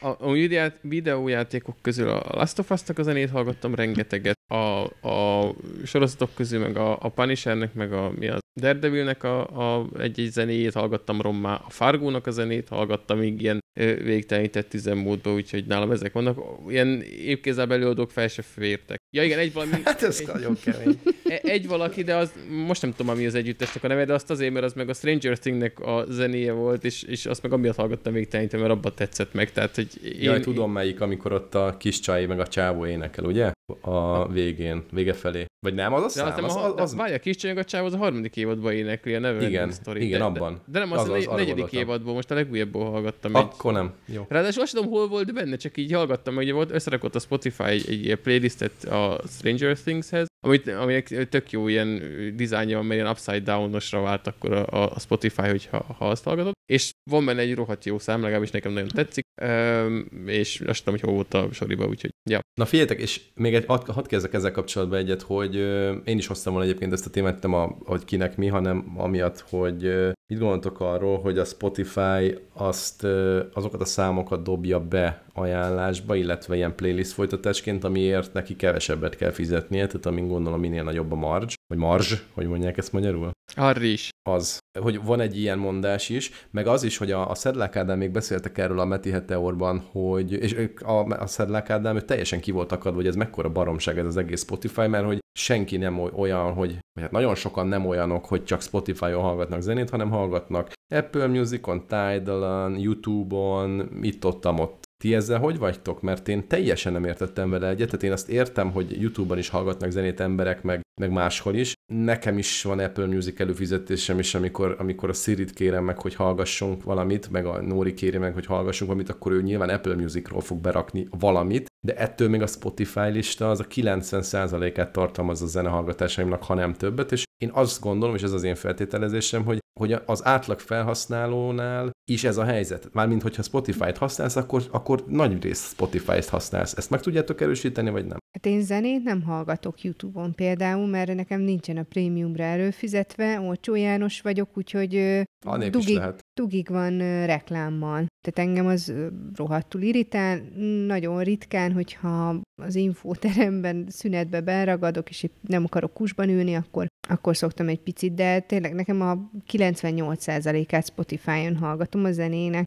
A, a videó- videójátékok közül a Last of Us-nak a zenét hallgattam rengeteget, a, a sorozatok közül meg a, a Punishernek, meg a, mi az Daredevilnek a, a egy-egy zenéjét hallgattam rommá, a Fargónak a zenét hallgattam még ilyen ö, végtelenített üzemmódba, úgyhogy nálam ezek vannak. Ilyen évkézzel előadók fel se fértek. Ja igen, egy valami... Hát ez egy, nagyon kemény. e- egy valaki, de az most nem tudom, mi az együttesnek a neve, de azt azért, mert az meg a Stranger Thingnek a zenéje volt, és, és azt meg amiatt hallgattam még teljesen, mert abba tetszett meg. Tehát, hogy én, Jaj, tudom melyik, amikor ott a kis csaj meg a csávó énekel, ugye? A végén, vége felé. Vagy nem, az a szám? nem Az, az, az, az, várj, a kis a csáv az a harmadik évadban énekli a Neverending Igen, Story. igen, de, abban. De, de nem, az, Az az, a negyedik évadból, most a legújabbból hallgattam. Egy... Akkor nem. Jó. Ráadásul azt tudom, hol volt benne, csak így hallgattam, ugye volt, összerakott a Spotify egy, egy playlistet a Stranger Things-hez, amit, aminek tök jó ilyen dizájnja van, mert ilyen upside down-osra vált akkor a, a Spotify, hogyha ha azt hallgatod. És van benne egy rohadt jó szám, legalábbis nekem nagyon tetszik, Üm, és azt tudom, hogy hol volt a soriba, úgyhogy ja. Na figyeljetek, és még egy, hadd, hadd kezdek ezzel kapcsolatban egyet, hogy ö, én is hoztam volna egyébként ezt a témát, nem a, hogy kinek mi, hanem amiatt, hogy ö, mit gondoltok arról, hogy a Spotify azt, ö, azokat a számokat dobja be ajánlásba, illetve ilyen playlist folytatásként, amiért neki kevesebbet kell fizetnie, tehát amin gondolom minél nagyobb a marge, vagy marzs, hogy mondják ezt magyarul? Harry is. az, hogy van egy ilyen mondás is, meg az is, hogy a, a Szedlák Ádám még beszéltek erről a Meti Heteorban, hogy, és ők- a, a Szedlák Ádám ő teljesen ki volt akadva, hogy ez mekkora baromság ez az egész Spotify, mert hogy senki nem oly- olyan, hogy, vagy hát nagyon sokan nem olyanok, hogy csak Spotify-on hallgatnak zenét, hanem hallgatnak Apple Music-on, Tidal-on, YouTube-on, itt-ott, ott. Ti ezzel hogy vagytok? Mert én teljesen nem értettem vele egyet, tehát én azt értem, hogy YouTube-on is hallgatnak zenét emberek, meg, meg máshol is. Nekem is van Apple Music előfizetésem is, amikor, amikor a Siri-t kérem meg, hogy hallgassunk valamit, meg a Nóri kéri meg, hogy hallgassunk valamit, akkor ő nyilván Apple Musicról fog berakni valamit, de ettől még a Spotify lista az a 90%-át tartalmaz a zenehallgatásaimnak, ha nem többet, és én azt gondolom, és ez az én feltételezésem, hogy, hogy az átlag felhasználónál is ez a helyzet. Mármint, hogyha Spotify-t használsz, akkor, akkor nagy rész Spotify-t használsz. Ezt meg tudjátok erősíteni, vagy nem? Hát én zenét nem hallgatok YouTube-on például, mert nekem nincsen a prémiumra előfizetve, olcsó János vagyok, úgyhogy ö, A nép is dugig, dugig van reklámmal. Tehát engem az rohadtul irritál. Nagyon ritkán, hogyha az infóteremben szünetbe beragadok, és nem akarok kusban ülni, akkor, akkor szoktam egy picit, de tényleg nekem a 98%-át Spotify-on hallgatom a zenének.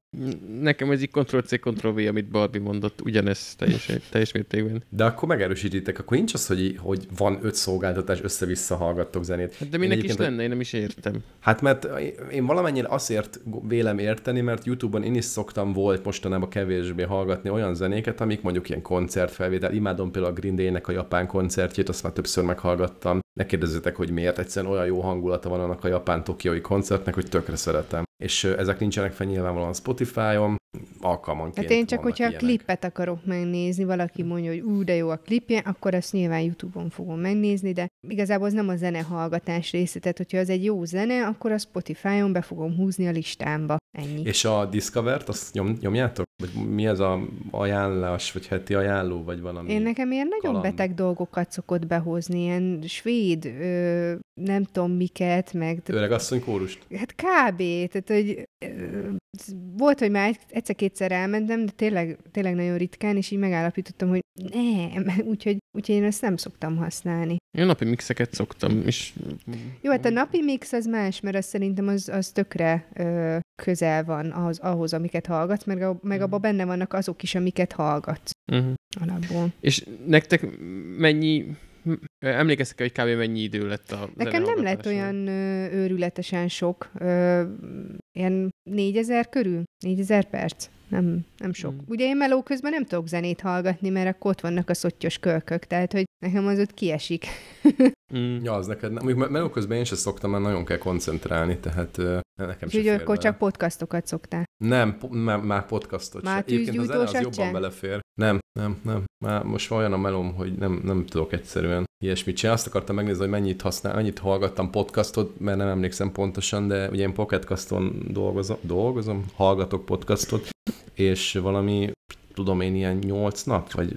Nekem ez így Ctrl-C, Ctrl-V, amit Barbie mondott, ugyanez teljes, teljes mértékben. De akkor megerősítitek, akkor nincs az, hogy, hogy van öt szolgáltatás, össze-vissza hallgattok zenét. Hát de Én minek is lenne, én nem is értem. Hát mert én valamennyire azért vélem érteni, mert YouTube-on én is szoktam volt mostanában kevésbé hallgatni olyan zenéket, amik mondjuk ilyen koncertfelvétel. Imádom például a Green Day-nek a japán koncertjét, azt már többször meghallgattam. Ne kérdezzetek, hogy miért, egyszerűen olyan jó hangulata van annak a japán tokiói koncertnek, hogy tökre szeretem. És ezek nincsenek fel nyilvánvalóan Spotify-on, alkalmanként Hát én csak, hogyha ilyenek. a klippet akarok megnézni, valaki mondja, hogy ú, de jó a klipje, akkor azt nyilván YouTube-on fogom megnézni, de igazából az nem a zenehallgatás része, tehát hogyha az egy jó zene, akkor a Spotify-on be fogom húzni a listámba. Ennyi. És a Discover-t, azt nyom, nyomjátok? Vagy mi ez a ajánlás, vagy heti ajánló, vagy valami? Én nekem ilyen nagyon kaland. beteg dolgokat szokott behozni, ilyen svéd, ö, nem tudom miket, meg Öreg asszony kórust. Hát kb. Tehát, hogy ö, volt, hogy már egyszer-kétszer elmentem, de tényleg, tényleg nagyon ritkán, és így megállapítottam, hogy nem, úgyhogy, úgyhogy én ezt nem szoktam használni. Én napi mixeket szoktam, és... Jó, hát a napi mix az más, mert az szerintem az, az tökre ö, közel van ahhoz, ahhoz, amiket hallgatsz, meg, a, meg abban benne vannak azok is, amiket hallgatsz Uh-huh. alapból. És nektek mennyi... Emlékeztek hogy kb. mennyi idő lett a Nekem nem lett olyan ö, őrületesen sok, ö, ilyen négyezer körül, négyezer perc. Nem, nem sok. Mm. Ugye én meló közben nem tudok zenét hallgatni, mert akkor ott vannak a szottyos kölkök, tehát hogy nekem az ott kiesik. Mm. Ja, az neked nem. Mondjuk meló közben én sem szoktam, mert nagyon kell koncentrálni, tehát nekem sem Úgyhogy akkor csak podcastokat szoktál. Nem, po- már, már podcastot Már se. Egyébként az tűzgyújtósat jobban belefér. Nem, nem, nem. Már most olyan a melóm, hogy nem, nem tudok egyszerűen ilyesmit csinálni. Azt akartam megnézni, hogy mennyit használ, mennyit hallgattam podcastot, mert nem emlékszem pontosan, de ugye én Pocketcaston dolgozom, dolgozom, hallgatok podcastot, és valami tudom én, ilyen nyolc nap, vagy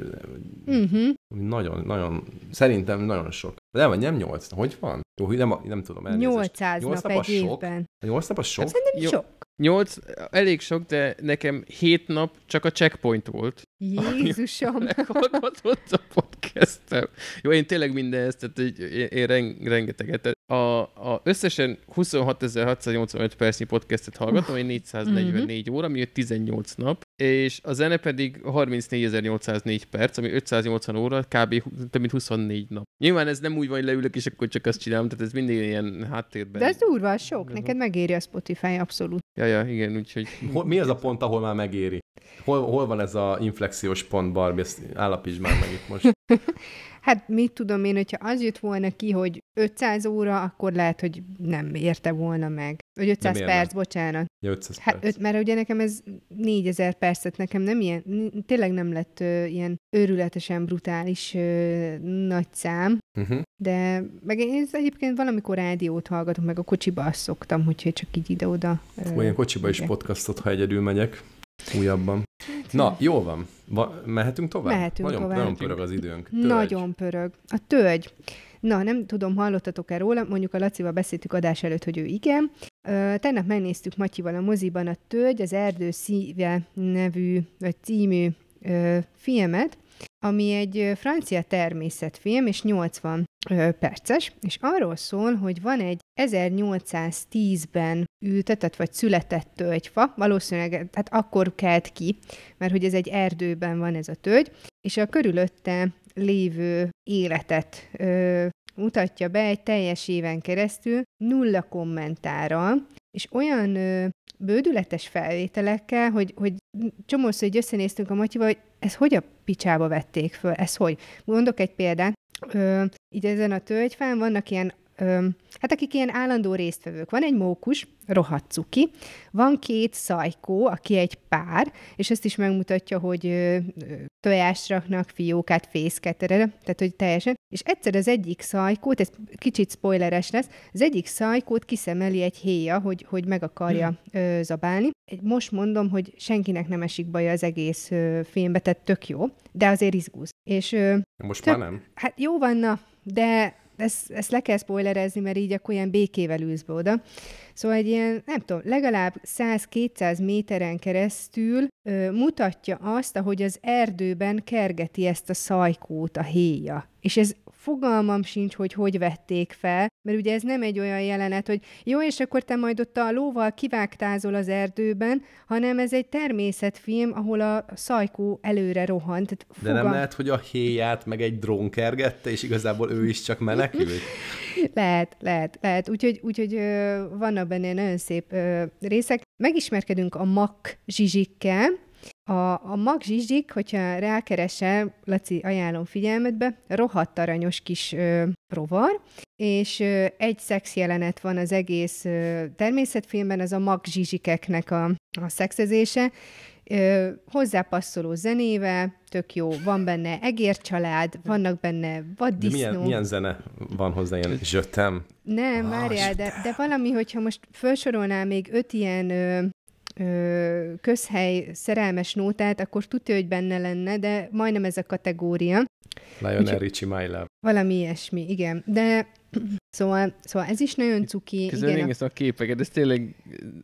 Uh-huh. nagyon, nagyon, szerintem nagyon sok. De nem, nem nyolc nap, hogy van? Jó, nem, nem tudom, elnézést. 800 Nyolc nap nap egy sok? évben. A nyolc nap az sok? Szerintem Jó. sok. Nyolc, elég sok, de nekem hét nap csak a checkpoint volt. Jézusom. Meghallgatott a podcastem. Jó, én tényleg minden ezt, tehát így, én, ren, rengeteget. A, a összesen 26.685 percnyi podcastet hallgatom, én 444 óra, ami 18 nap, és a zene pedig 34.804 perc, ami 580 óra, kb. több mint 24 nap. Nyilván ez nem úgy van, hogy leülök, és akkor csak azt csinálom, tehát ez mindig ilyen háttérben. De ez durva, sok. Neked megéri a Spotify, abszolút. Ja, ja, igen, úgyhogy... Hol, mi az a pont, ahol már megéri? Hol, hol van ez a inflexiós pont, Barbie? Ezt állapítsd már meg itt most. Hát mit tudom én, hogyha az jött volna ki, hogy 500 óra, akkor lehet, hogy nem érte volna meg. Vagy 500 miért perc, bocsánat. Ja, 500 Hát, perc. öt, mert ugye nekem ez 4000 percet, nekem nem ilyen, n- tényleg nem lett ö, ilyen őrületesen brutális ö, nagy szám, Uh-huh. de meg én egyébként valamikor rádiót hallgatom, meg a kocsiba azt szoktam, úgyhogy csak így ide-oda. ö, Olyan kocsiba is podcastot, ha egyedül megyek. Újabban. Na, jó van. Va- mehetünk tovább? Mehetünk nagyon, tovább. Nagyon pörög az időnk. Tölgy. Nagyon pörög. A tölgy. Na, nem tudom, hallottatok-e róla, mondjuk a Lacival beszéltük adás előtt, hogy ő igen. Tegnap megnéztük Matyival a moziban a Tölgy, az Erdő szíve nevű, vagy című ö, filmet, ami egy francia természetfilm, és 80 ö, perces, és arról szól, hogy van egy 1810-ben ültetett vagy született tölgyfa, valószínűleg tehát akkor kelt ki, mert hogy ez egy erdőben van ez a tölgy, és a körülötte lévő életet ö, mutatja be egy teljes éven keresztül, nulla kommentárral, és olyan ö, bődületes felvételekkel, hogy, hogy csomószor így összenéztünk a Matyival, hogy ez hogy a picsába vették föl, ez hogy? Mondok egy példát, ö, így ezen a tölgyfán vannak ilyen hát akik ilyen állandó résztvevők. Van egy mókus, rohadt cuki, van két szajkó, aki egy pár, és ezt is megmutatja, hogy tojást raknak, fiókát, fészket, tehát hogy teljesen. És egyszer az egyik szajkót, ez kicsit spoileres lesz, az egyik szajkót kiszemeli egy héja, hogy, hogy meg akarja ö, zabálni. Most mondom, hogy senkinek nem esik baj az egész ö, filmbe, tehát tök jó, de azért izgúz. És ö, Most Több- már nem? Hát jó van, na, de ezt, ezt le kell spoilerezni, mert így akkor ilyen békével ülsz be oda. Szóval egy ilyen, nem tudom, legalább 100-200 méteren keresztül ö, mutatja azt, ahogy az erdőben kergeti ezt a szajkót a héja. És ez fogalmam sincs, hogy hogy vették fel, mert ugye ez nem egy olyan jelenet, hogy jó, és akkor te majd ott a lóval kivágtázol az erdőben, hanem ez egy természetfilm, ahol a szajkó előre rohan. Tehát De nem fogal- lehet, hogy a héját meg egy drón kergette, és igazából ő is csak menekült? Lehet, lehet, lehet. Úgyhogy, úgyhogy vannak benne nagyon szép részek. Megismerkedünk a mak zsizsikkel. A, a mag zsizsik, hogyha rákeresel, Laci, ajánlom figyelmetbe, rohadt aranyos kis ö, rovar, és ö, egy szex jelenet van az egész ö, természetfilmben, az a mag zsizsikeknek a, a szexezése, Ö, hozzápasszoló zenével, tök jó, van benne egércsalád, vannak benne De vaddisznó. milyen, milyen zene van hozzá, ilyen zsötem? Nem, Ah, várjál, de, de valami, hogyha most felsorolnál még öt ilyen ö, ö, közhely szerelmes nótát, akkor tudja, hogy benne lenne, de majdnem ez a kategória. Lionel Richie My Love. Valami ilyesmi, igen. De szóval, szóval ez is nagyon cuki. Közben Igen, a, a képeket, ez tényleg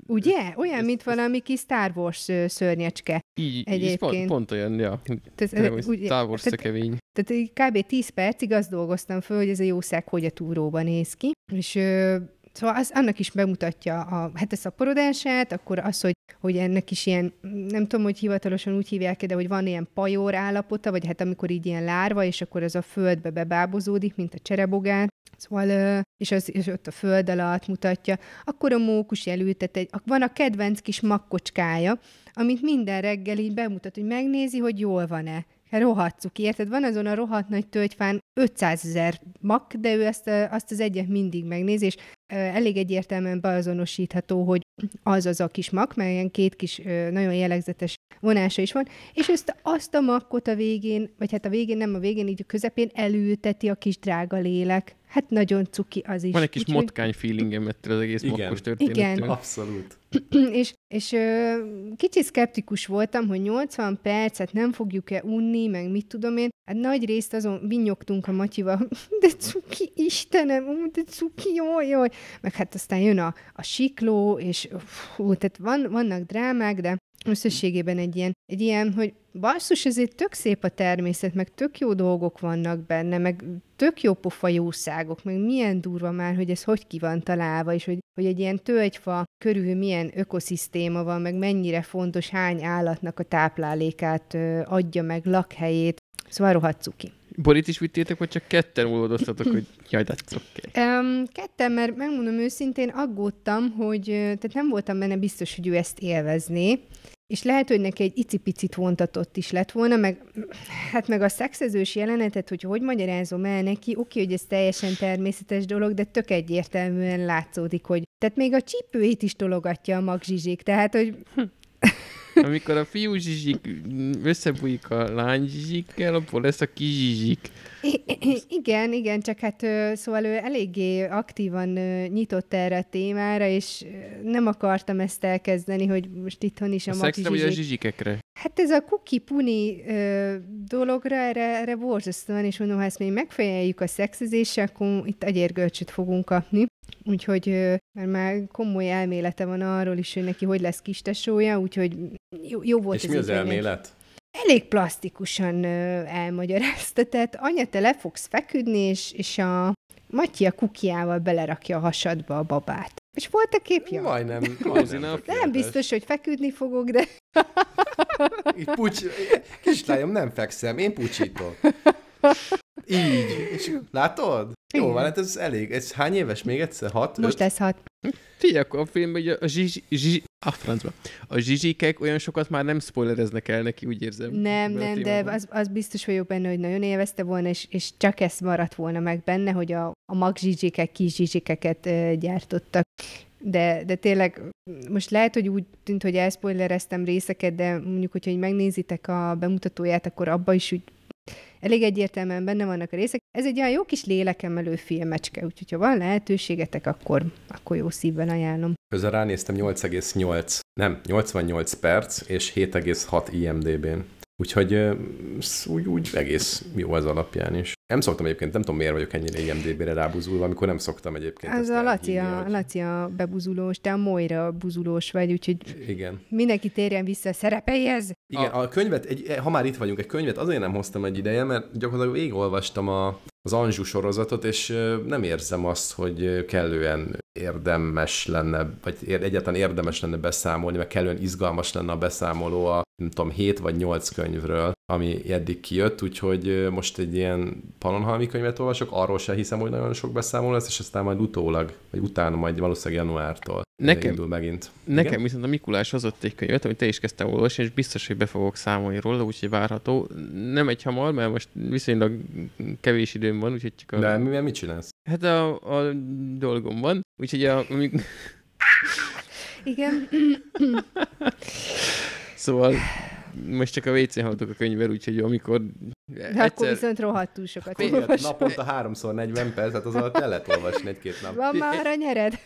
ugye? Olyan, ez- mint ez- valami kis Star Wars szörnyecske. így, így Egyébként. pont, pont olyan, ja. Tehát, hogy úgy- Star Wars tehát- szekevény. Tehát így kb. 10 percig azt dolgoztam föl, hogy ez a jószág hogy a túróban néz ki. És ö, szóval az, annak is bemutatja a, a szaporodását, akkor az, hogy, hogy ennek is ilyen, nem tudom, hogy hivatalosan úgy hívják de hogy van ilyen pajor állapota, vagy hát amikor így ilyen lárva, és akkor az a földbe bebábozódik, mint a cserebogár. Szóval, és, az, és ott a föld alatt mutatja. Akkor a mókus elültet egy, van a kedvenc kis makkocskája, amit minden reggel így bemutat, hogy megnézi, hogy jól van-e. Hát rohadt cuki, érted? Van azon a rohadt nagy tölgyfán 500 ezer mak, de ő ezt, azt az egyet mindig megnézi, és elég egyértelműen beazonosítható, hogy az az a kis mak, mert ilyen két kis nagyon jellegzetes vonása is van, és ezt, azt a makkot a végén, vagy hát a végén, nem a végén, így a közepén elülteti a kis drága lélek. Hát nagyon cuki az is. Van egy kis Úgyhogy- motkány feelingem ettől az egész Igen. mokkos történettől. Igen. Abszolút. és, és ö, kicsit szkeptikus voltam, hogy 80 percet nem fogjuk-e unni, meg mit tudom én. Hát nagy részt azon vinyogtunk a Matyival, de cuki, Istenem, ú, de cuki, jaj, jaj. Meg hát aztán jön a, a sikló, és hú, tehát van, vannak drámák, de összességében egy ilyen, egy ilyen, hogy basszus, ezért tök szép a természet, meg tök jó dolgok vannak benne, meg tök jó pofa jószágok, meg milyen durva már, hogy ez hogy ki van találva, és hogy, hogy egy ilyen tölgyfa körül milyen ökoszisztéma van, meg mennyire fontos, hány állatnak a táplálékát ö, adja meg, lakhelyét. Szóval rohadt cuki. Borit is vittétek, vagy csak ketten olvadoztatok, hogy jaj, that's okay. Um, ketten, mert megmondom őszintén, aggódtam, hogy tehát nem voltam benne biztos, hogy ő ezt élvezné, és lehet, hogy neki egy icipicit vontatott is lett volna, meg hát meg a szexezős jelenetet, hogy hogy magyarázom el neki, oké, hogy ez teljesen természetes dolog, de tök egyértelműen látszódik, hogy tehát még a csípőjét is tologatja a magzsizsik, tehát, hogy Amikor a fiú zsizsik összebújik a lány zsizsikkel, abból lesz a kis zsizsik. I- igen, igen, csak hát szóval ő eléggé aktívan nyitott erre a témára, és nem akartam ezt elkezdeni, hogy most itthon is a, A szexre vagy a zsizsikekre? Hát ez a kuki-puni ö, dologra, erre, erre borzasztóan, és mondom, ha ezt még megfejeljük a szexezéssel, akkor itt agyérgölcsöt fogunk kapni. Úgyhogy, mert már komoly elmélete van arról is, hogy neki hogy lesz kistesója, úgyhogy jó, jó volt És az mi az elmélet? Elég plastikusan ö, elmagyarázta, tehát anya, te le fogsz feküdni, és, és a Matyi a kukiával belerakja a hasadba a babát. És volt a képja? Majdnem. Majdnem. Nem biztos, hogy feküdni fogok, de Így pucs... Kislányom, nem fekszem, én pucsítok. Így. És látod? Jó, van, hát ez elég. Ez hány éves még egyszer? Hat? most öt? lesz hat. Figyelj, akkor a filmben ugye a zsizsi... zsizsi a francba. A zsizsikek olyan sokat már nem spoilereznek el neki, úgy érzem. Nem, nem, de az, az biztos vagyok benne, hogy nagyon élvezte volna, és, és csak ez maradt volna meg benne, hogy a, a magzsizsikek, kis zsizsikeket ö, gyártottak. De, de tényleg most lehet, hogy úgy tűnt, hogy elspoilereztem részeket, de mondjuk, hogyha így megnézitek a bemutatóját, akkor abba is úgy elég egyértelműen benne vannak a részek. Ez egy olyan jó kis lélekemelő filmecske, úgyhogy ha van lehetőségetek, akkor, akkor jó szívvel ajánlom. Közben ránéztem 8,8, nem, 88 perc és 7,6 IMDB-n. Úgyhogy úgy, úgy egész jó az alapján is. Nem szoktam egyébként, nem tudom miért vagyok ennyire IMDB-re rábuzulva, amikor nem szoktam egyébként Az ezt a Laci elhinni, a, hogy- Laci a bebuzulós, te a Moira buzulós vagy, úgyhogy Igen. mindenki térjen vissza a szerepeihez. Igen, a, a könyvet, egy, ha már itt vagyunk, egy könyvet azért nem hoztam egy ideje, mert gyakorlatilag végigolvastam a, az Anzsú sorozatot, és nem érzem azt, hogy kellően érdemes lenne, vagy ér, egyáltalán érdemes lenne beszámolni, meg kellően izgalmas lenne a beszámoló a, nem tudom, 7 vagy 8 könyvről, ami eddig kijött, úgyhogy most egy ilyen Panonhalmi könyvet olvasok, arról se hiszem, hogy nagyon sok beszámoló lesz, és aztán majd utólag, vagy utána majd valószínűleg januártól Nekem- indul megint. Nekem Igen? viszont a Mikulás hozott egy könyvet, amit te is kezdtem olvasni, és biztos, hogy be fogok számolni róla, úgyhogy várható. Nem egy hamar, mert most viszonylag kevés időm van, úgyhogy csak a... De mi, mit csinálsz? Hát a, a dolgom van, úgyhogy a, Igen. szóval most csak a WC-n haladok a könyvvel, úgyhogy amikor De akkor viszont rohadtul sokat Fél, olvasol. naponta háromszor 40 perc, hát az alatt el lehet olvasni egy-két nap. Van már a nyered?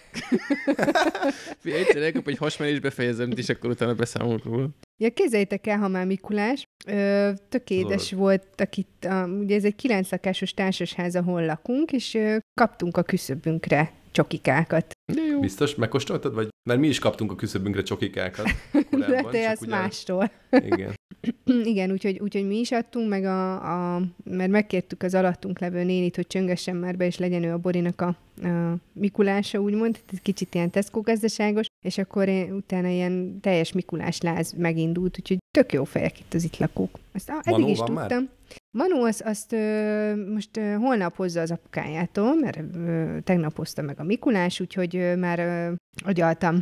egyszer elkap egy hasmenés, befejezem, és akkor utána beszámolok róla. Ja, képzeljétek el, ha már Mikulás, ö, tök édes voltak itt, a, ugye ez egy kilenc lakásos társasház, ahol lakunk, és ö, kaptunk a küszöbünkre csokikákat. De jó. Biztos megkóstoltad? Vagy? Mert mi is kaptunk a küszöbünkre csokikákat De te ezt ugye- mástól. Igen. Igen, úgyhogy, úgyhogy mi is adtunk, meg a, a, mert megkértük az alattunk levő nénit, hogy csöngessen már be, és legyen ő a Borinak a, a Mikulása, úgymond, tehát ez kicsit ilyen Tesco gazdaságos, és akkor én, utána ilyen teljes Mikulás láz megindult, úgyhogy tök jó fejek itt az itt lakók. Ezt á, eddig Manó is van már? Manu azt, azt ö, most ö, holnap hozza az apukájától, mert ö, tegnap hozta meg a Mikulás, úgyhogy ö, már ö, agyaltam,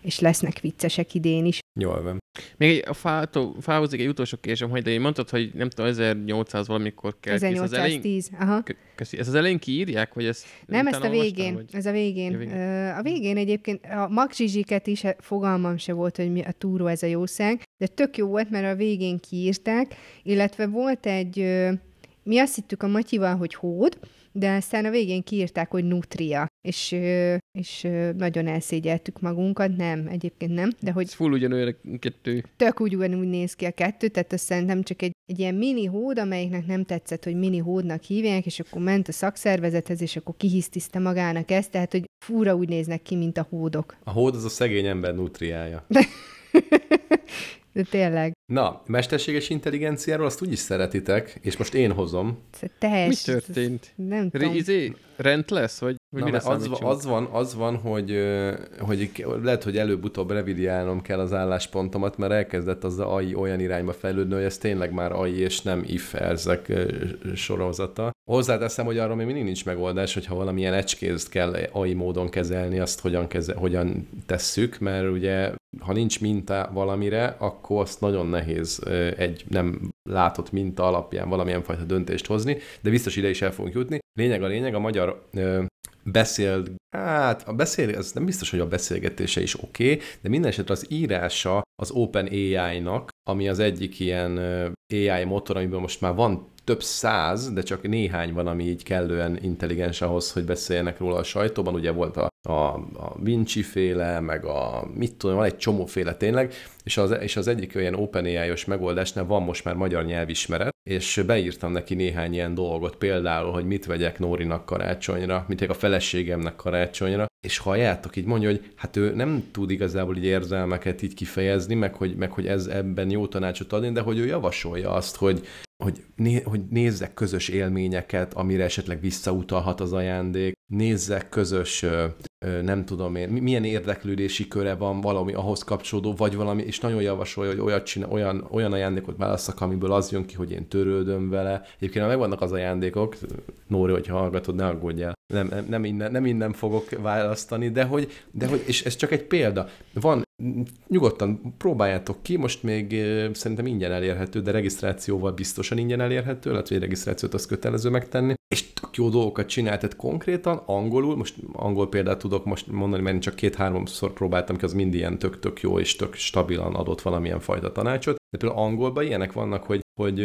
és lesznek viccesek idén is. Jól van. Még egy, a fától, fához egy utolsó késem, hogy de én mondtad, hogy nem tudom, 1800 valamikor kell. kész. Az elején, 1810, aha. Kö- köszi. Ezt az elején kiírják, vagy ezt Nem, ezt a végén. vagy? Ez a végén. Ja, végén. A végén egyébként a magzsizsiket is eh, fogalmam se volt, hogy mi a túró ez a jószág, de tök jó volt, mert a végén kiírták, illetve volt egy Mi azt hittük a Matyival, hogy hód, de aztán a végén kiírták, hogy nutria, és, és nagyon elszégyeltük magunkat, nem, egyébként nem, de hogy... Ez full ugyanolyan a kettő. Tök úgy ugyanúgy néz ki a kettő, tehát azt szerintem csak egy, egy ilyen mini hód, amelyiknek nem tetszett, hogy mini hódnak hívják, és akkor ment a szakszervezethez, és akkor kihisztiszte magának ezt, tehát hogy fura úgy néznek ki, mint a hódok. A hód az a szegény ember nutriája. De tényleg. Na, mesterséges intelligenciáról azt úgyis szeretitek, és most én hozom. Tehes, Mi történt? Nem tudom. Izé, rend lesz, vagy, vagy Na, mire mert az, az, van, az van, hogy, hogy lehet, hogy előbb-utóbb revidiálnom kell az álláspontomat, mert elkezdett az AI olyan irányba fejlődni, hogy ez tényleg már AI és nem if ezek sorozata. Hozzáteszem, hogy arra még mindig nincs megoldás, hogyha valamilyen ecskézt kell AI módon kezelni, azt hogyan, keze, hogyan tesszük, mert ugye ha nincs minta valamire, akkor azt nagyon nehéz egy nem látott minta alapján valamilyen fajta döntést hozni, de biztos ide is el fogunk jutni. Lényeg a lényeg, a magyar ö, beszél, hát a beszél, ez nem biztos, hogy a beszélgetése is oké, okay, de minden esetre az írása az Open AI-nak, ami az egyik ilyen AI motor, amiben most már van több száz, de csak néhány van, ami így kellően intelligens ahhoz, hogy beszéljenek róla a sajtóban. Ugye volt a, a, a Vinci féle, meg a mit tudom, van egy csomóféle tényleg, és az, és az egyik olyan OpenAI-os megoldásnál van most már magyar nyelvismeret, és beírtam neki néhány ilyen dolgot, például, hogy mit vegyek Nórinak karácsonyra, mit a feleségemnek karácsonyra, és halljátok, így mondja, hogy hát ő nem tud igazából így érzelmeket így kifejezni, meg hogy, meg hogy ez ebben jó tanácsot adni, de hogy ő javasolja azt, hogy, hogy, né, hogy nézzek közös élményeket, amire esetleg visszautalhat az ajándék, nézzek közös, nem tudom én, milyen érdeklődési köre van valami ahhoz kapcsolódó, vagy valami, és nagyon javasolja, hogy olyat csinál, olyan, olyan ajándékot válasszak, amiből az jön ki, hogy én törődöm vele. Egyébként ha megvannak az ajándékok, Nóri, hogyha hallgatod, ne aggódjál. Nem, nem, nem, innen, nem innen fogok választani, de hogy, de hogy, és ez csak egy példa. Van, nyugodtan próbáljátok ki, most még szerintem ingyen elérhető, de regisztrációval biztosan ingyen elérhető, lehet, hogy regisztrációt az kötelező megtenni, és tök jó dolgokat csinál, tehát konkrétan angolul, most angol példát tudok most mondani, mert én csak két-háromszor próbáltam ki, az mind ilyen tök-tök jó és tök stabilan adott valamilyen fajta tanácsot, de például angolban ilyenek vannak, hogy hogy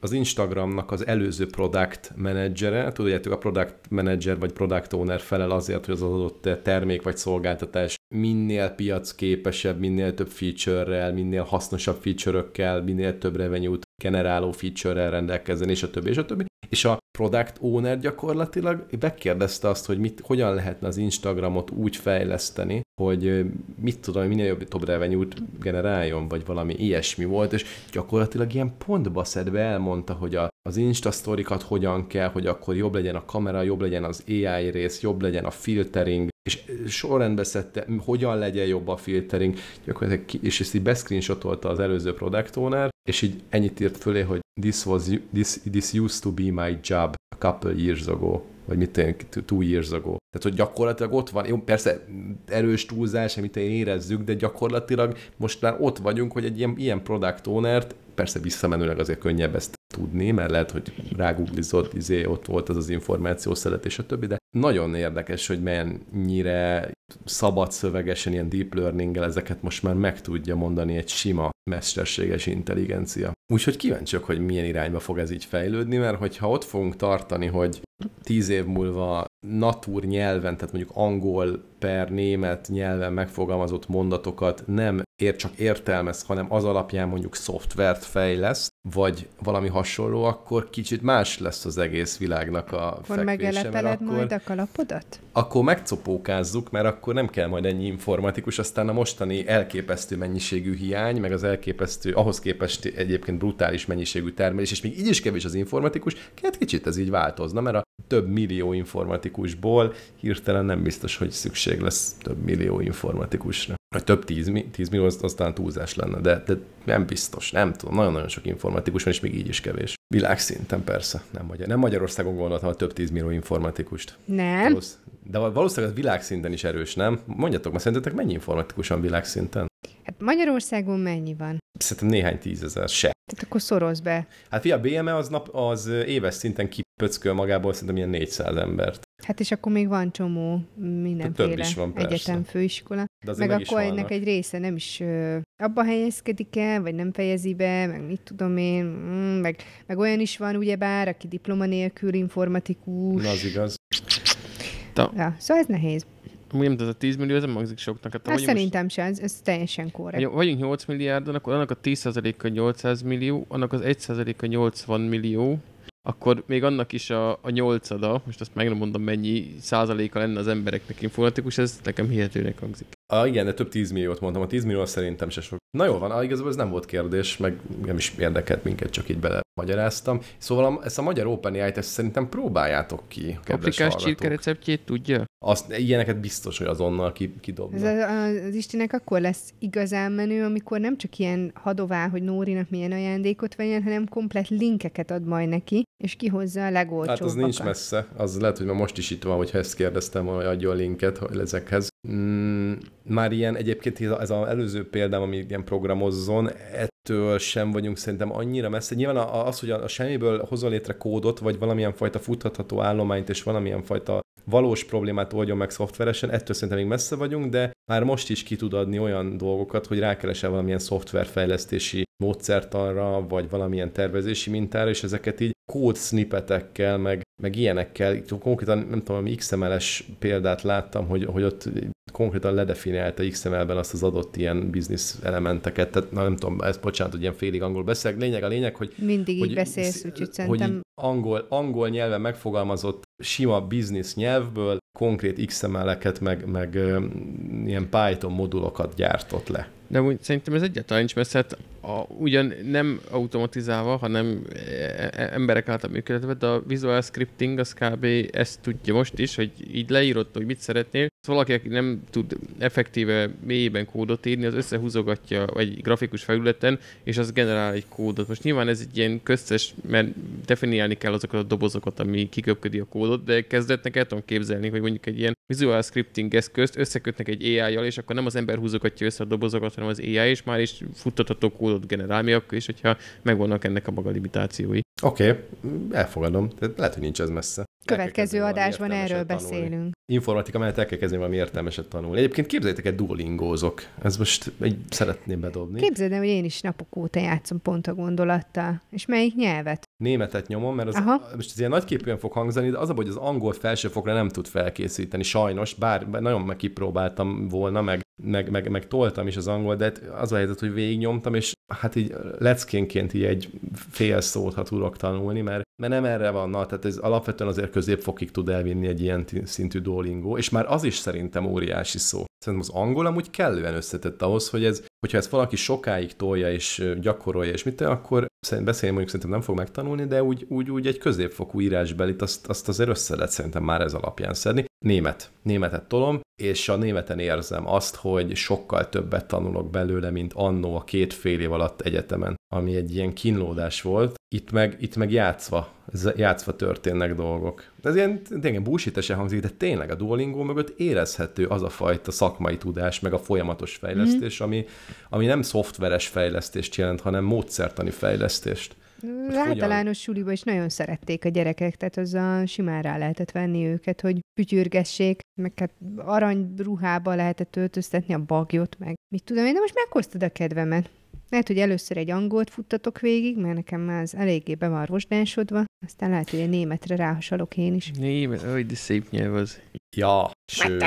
az Instagramnak az előző product menedzsere, tudjátok, a product manager vagy product owner felel azért, hogy az adott termék vagy szolgáltatás minél piacképesebb, minél több feature-rel, minél hasznosabb feature-ökkel, minél több revenue-t generáló feature-rel rendelkezzen, és a többi, és a többi. És a product owner gyakorlatilag megkérdezte azt, hogy mit, hogyan lehetne az Instagramot úgy fejleszteni, hogy mit tudom, minél jobb több revenue-t generáljon, vagy valami ilyesmi volt, és gyakorlatilag ilyen pontba szedve elmondta, hogy a, az Insta sztorikat hogyan kell, hogy akkor jobb legyen a kamera, jobb legyen az AI rész, jobb legyen a filtering, és sorrendbe szedte, hogyan legyen jobb a filtering, gyakorlatilag, és ezt így beszcreenshotolta az előző product owner, és így ennyit írt fölé, hogy this, was, this, this used to be my job a couple years ago vagy mit tenni, two years ago. Tehát, hogy gyakorlatilag ott van, jó, persze erős túlzás, amit érezzük, de gyakorlatilag most már ott vagyunk, hogy egy ilyen, ilyen product owner-t, persze visszamenőleg azért könnyebb ezt tudni, mert lehet, hogy rágooglizott, izé, ott volt az az információ szelet és a többi, de nagyon érdekes, hogy mennyire szabad szövegesen, ilyen deep learning ezeket most már meg tudja mondani egy sima mesterséges intelligencia. Úgyhogy kíváncsiak, hogy milyen irányba fog ez így fejlődni, mert hogyha ott fogunk tartani, hogy tíz év múlva natúr nyelven, tehát mondjuk angol per német nyelven megfogalmazott mondatokat nem ér csak értelmez, hanem az alapján mondjuk szoftvert fejleszt, vagy valami hasonló, akkor kicsit más lesz az egész világnak a Akkor fekvése, megelepeled mert akkor, majd a kalapodat? akkor megcopókázzuk, mert akkor nem kell majd ennyi informatikus, aztán a mostani elképesztő mennyiségű hiány, meg az elképesztő, ahhoz képest egyébként brutális mennyiségű termelés, és még így is kevés az informatikus, hát kicsit ez így változna, mert a több millió informatikusból hirtelen nem biztos, hogy szükség lesz több millió informatikusra. Vagy több tíz, tíz millió, az aztán túlzás lenne, de, de nem biztos, nem tudom, nagyon-nagyon sok informatikus van, és még így is kevés. Világszinten persze, nem, Magyar, nem Magyarországon gondoltam a több tízmillió informatikust. Nem. Valósz, de valószínűleg az világszinten is erős, nem? Mondjatok, mert szerintetek mennyi informatikus van világszinten? Hát Magyarországon mennyi van? Szerintem néhány tízezer, se. Tehát akkor szoroz be. Hát fia, a BME az, nap, az éves szinten pöcköl magából szerintem ilyen 400 embert. Hát és akkor még van csomó mindenféle Több is van, persze. egyetem, főiskola. De Meg meg, akkor ennek egy része nem is ö, abba helyezkedik el, vagy nem fejezi be, meg mit tudom én, mm, meg, meg olyan is van ugyebár, aki diploma nélkül informatikus. Na, az igaz. Ja, szóval ez nehéz. Amúgy nem, ez a 10 millió, ez nem hangzik soknak. Hát, ha Hát szerintem sem, ez, ez teljesen korrekt. most, vagyunk 8 milliárdon, akkor annak a 10%-a 800 millió, annak az 1%-a 80 millió, akkor még annak is a, a nyolcada, most azt meg nem mondom mennyi százaléka lenne az embereknek informatikus, ez nekem hihetőnek hangzik. Ah, igen, de több 10 milliót mondtam. A 10 millió az szerintem se sok. Na jól van, ah, igazából ez nem volt kérdés, meg nem is érdekelt minket, csak így bele magyaráztam. Szóval a, ezt a magyar OpenAI-t ezt szerintem próbáljátok ki, kedves Paprikás csirke receptjét tudja? Azt, ilyeneket biztos, hogy azonnal ki, kidobnak. Ez az, az Istinek akkor lesz igazán menő, amikor nem csak ilyen hadová, hogy Nórinak milyen ajándékot vegyen, hanem komplet linkeket ad majd neki, és kihozza a legolcsóbbakat. Hát az nincs messze. Az lehet, hogy már most is itt van, hogyha ezt kérdeztem, hogy adjon linket hogy ezekhez. Mm, már ilyen egyébként ez, a- az előző példám, ami ilyen programozzon, ettől sem vagyunk szerintem annyira messze. Nyilván a- az, hogy a, semmiből hozol létre kódot, vagy valamilyen fajta futhatható állományt, és valamilyen fajta valós problémát oldjon meg szoftveresen, ettől szerintem még messze vagyunk, de már most is ki tud adni olyan dolgokat, hogy rákeresel valamilyen szoftverfejlesztési módszertanra, vagy valamilyen tervezési mintára, és ezeket így kód snippetekkel, meg, meg ilyenekkel, itt konkrétan nem tudom, XML-es példát láttam, hogy, hogy ott konkrétan ledefiniálta XML-ben azt az adott ilyen biznisz elementeket, tehát na, nem tudom, ezt bocsánat, hogy ilyen félig angol beszélek. Lényeg a lényeg, hogy Mindig így hogy beszélsz, sz- úgyhogy hogy szerintem így angol, angol nyelven megfogalmazott sima biznisz nyelvből konkrét XML-eket, meg, meg ilyen Python modulokat gyártott le. De úgy szerintem ez egyáltalán nincs messze, hát a, ugyan nem automatizálva, hanem e- e- emberek által működve, de a visual scripting az kb. ezt tudja most is, hogy így leírod, hogy mit szeretnél. Szóval valaki, aki nem tud effektíve mélyében kódot írni, az összehúzogatja egy grafikus felületen, és az generál egy kódot. Most nyilván ez egy ilyen köztes, mert definiálni kell azokat a dobozokat, ami kiköpködi a kódot, de kezdetnek el tudom képzelni, hogy mondjuk egy ilyen visual scripting eszközt összekötnek egy AI-jal, és akkor nem az ember húzogatja össze a dobozokat, hanem az AI, és már is futtatható kódot generál, mi akkor is, hogyha megvannak ennek a maga limitációi. Oké, okay, elfogadom. Tehát lehet, hogy nincs ez messze. Következő adásban erről értelmeset tanulni. beszélünk. Informatika mellett el kell kezdeni valami értelmeset tanulni. Egyébként képzeljétek egy duolingózok. Ez most egy szeretném bedobni. Képzeld el, hogy én is napok óta játszom pont a gondolattal. És melyik nyelvet? Németet nyomom, mert az, Aha. most ez ilyen nagyképűen fog hangzani, de az a hogy az angol felsőfokra nem tud felkészíteni, sajnos, bár, bár nagyon meg kipróbáltam volna, meg, meg, meg, meg toltam is az angol, de az a helyzet, hogy végignyomtam, és hát így leckénként így egy fél szót, ha tudok tanulni, mert, mert nem erre van, na, tehát ez alapvetően azért középfokig tud elvinni egy ilyen szintű Duolingo, és már az is szerintem óriási szó. Szerintem az angol amúgy kellően összetett ahhoz, hogy ez, hogyha ezt valaki sokáig tolja és gyakorolja, és mit, akkor szerintem beszélni mondjuk szerintem nem fog megtanulni, de úgy, úgy, úgy egy középfokú írásbelit azt, azt azért össze lehet szerintem már ez alapján szedni. Német. Németet tolom, és a németen érzem azt, hogy sokkal többet tanulok belőle, mint annó a két fél év alatt egyetemen, ami egy ilyen kínlódás volt. Itt meg, itt meg játszva, játszva történnek dolgok. Ez ilyen tényleg bullshit hangzik, de tényleg a Duolingo mögött érezhető az a fajta szakmai tudás, meg a folyamatos fejlesztés, mm. ami, ami nem szoftveres fejlesztést jelent, hanem módszertani fejlesztést. Az általános suliba is nagyon szerették a gyerekek, tehát az a simán rá lehetett venni őket, hogy pütyürgessék, meg hát aranyruhába lehetett öltöztetni a bagyot, meg mit tudom én, de most meghoztad a kedvemet. Lehet, hogy először egy angolt futtatok végig, mert nekem már az eléggé be van rozsdásodva, aztán lehet, hogy egy németre ráhasalok én is. Német, hogy de szép nyelv az. Ja, ső.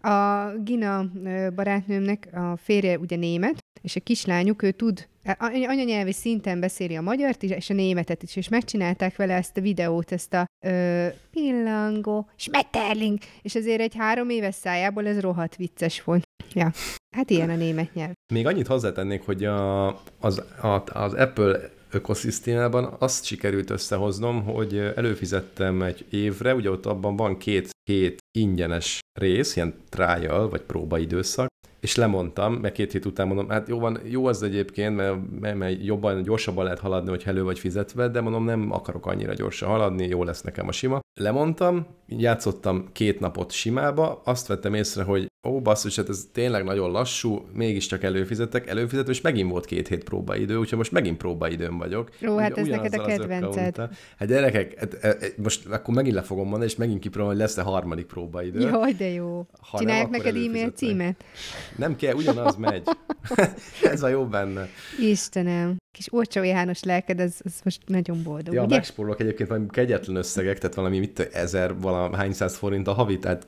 A Gina barátnőmnek a férje ugye német, és a kislányuk, ő tud, a- anyanyelvi szinten beszéli a magyart is, és a németet is, és megcsinálták vele ezt a videót, ezt a ö, pillangó, schmetterling, és azért egy három éves szájából ez rohadt vicces volt. Ja, hát ilyen a német nyelv. Még annyit hozzátennék, hogy a, az, a, az Apple ökoszisztémában azt sikerült összehoznom, hogy előfizettem egy évre, ugye ott abban van két hét ingyenes rész, ilyen trial, vagy próbaidőszak, és lemondtam, mert két hét után mondom, hát jó, van, jó az egyébként, mert, mert, mert jobban, gyorsabban lehet haladni, hogy elő vagy fizetve, de mondom, nem akarok annyira gyorsan haladni, jó lesz nekem a sima. Lemondtam, játszottam két napot simába, azt vettem észre, hogy ó, basszus, hát ez tényleg nagyon lassú, mégiscsak előfizettek, előfizető, és megint volt két hét próbaidő, úgyhogy most megint próbaidőn vagyok. Ó, hát ez neked a kedvenced. Hát gyerekek, hát, e, e, most akkor megint le fogom mondani, és megint kipróbálom, hogy lesz-e harmadik próbaidő. Jaj, de jó. Ha nem, Csinálják akkor neked e-mail címet? Nem kell, ugyanaz megy. ez a jó benne. Istenem, kis Olcsó János lelked, az, az most nagyon boldog, Ja, ugye? megspórolok egyébként valami kegyetlen összegek, tehát valami mit ezer, valahány száz forint a havi, tehát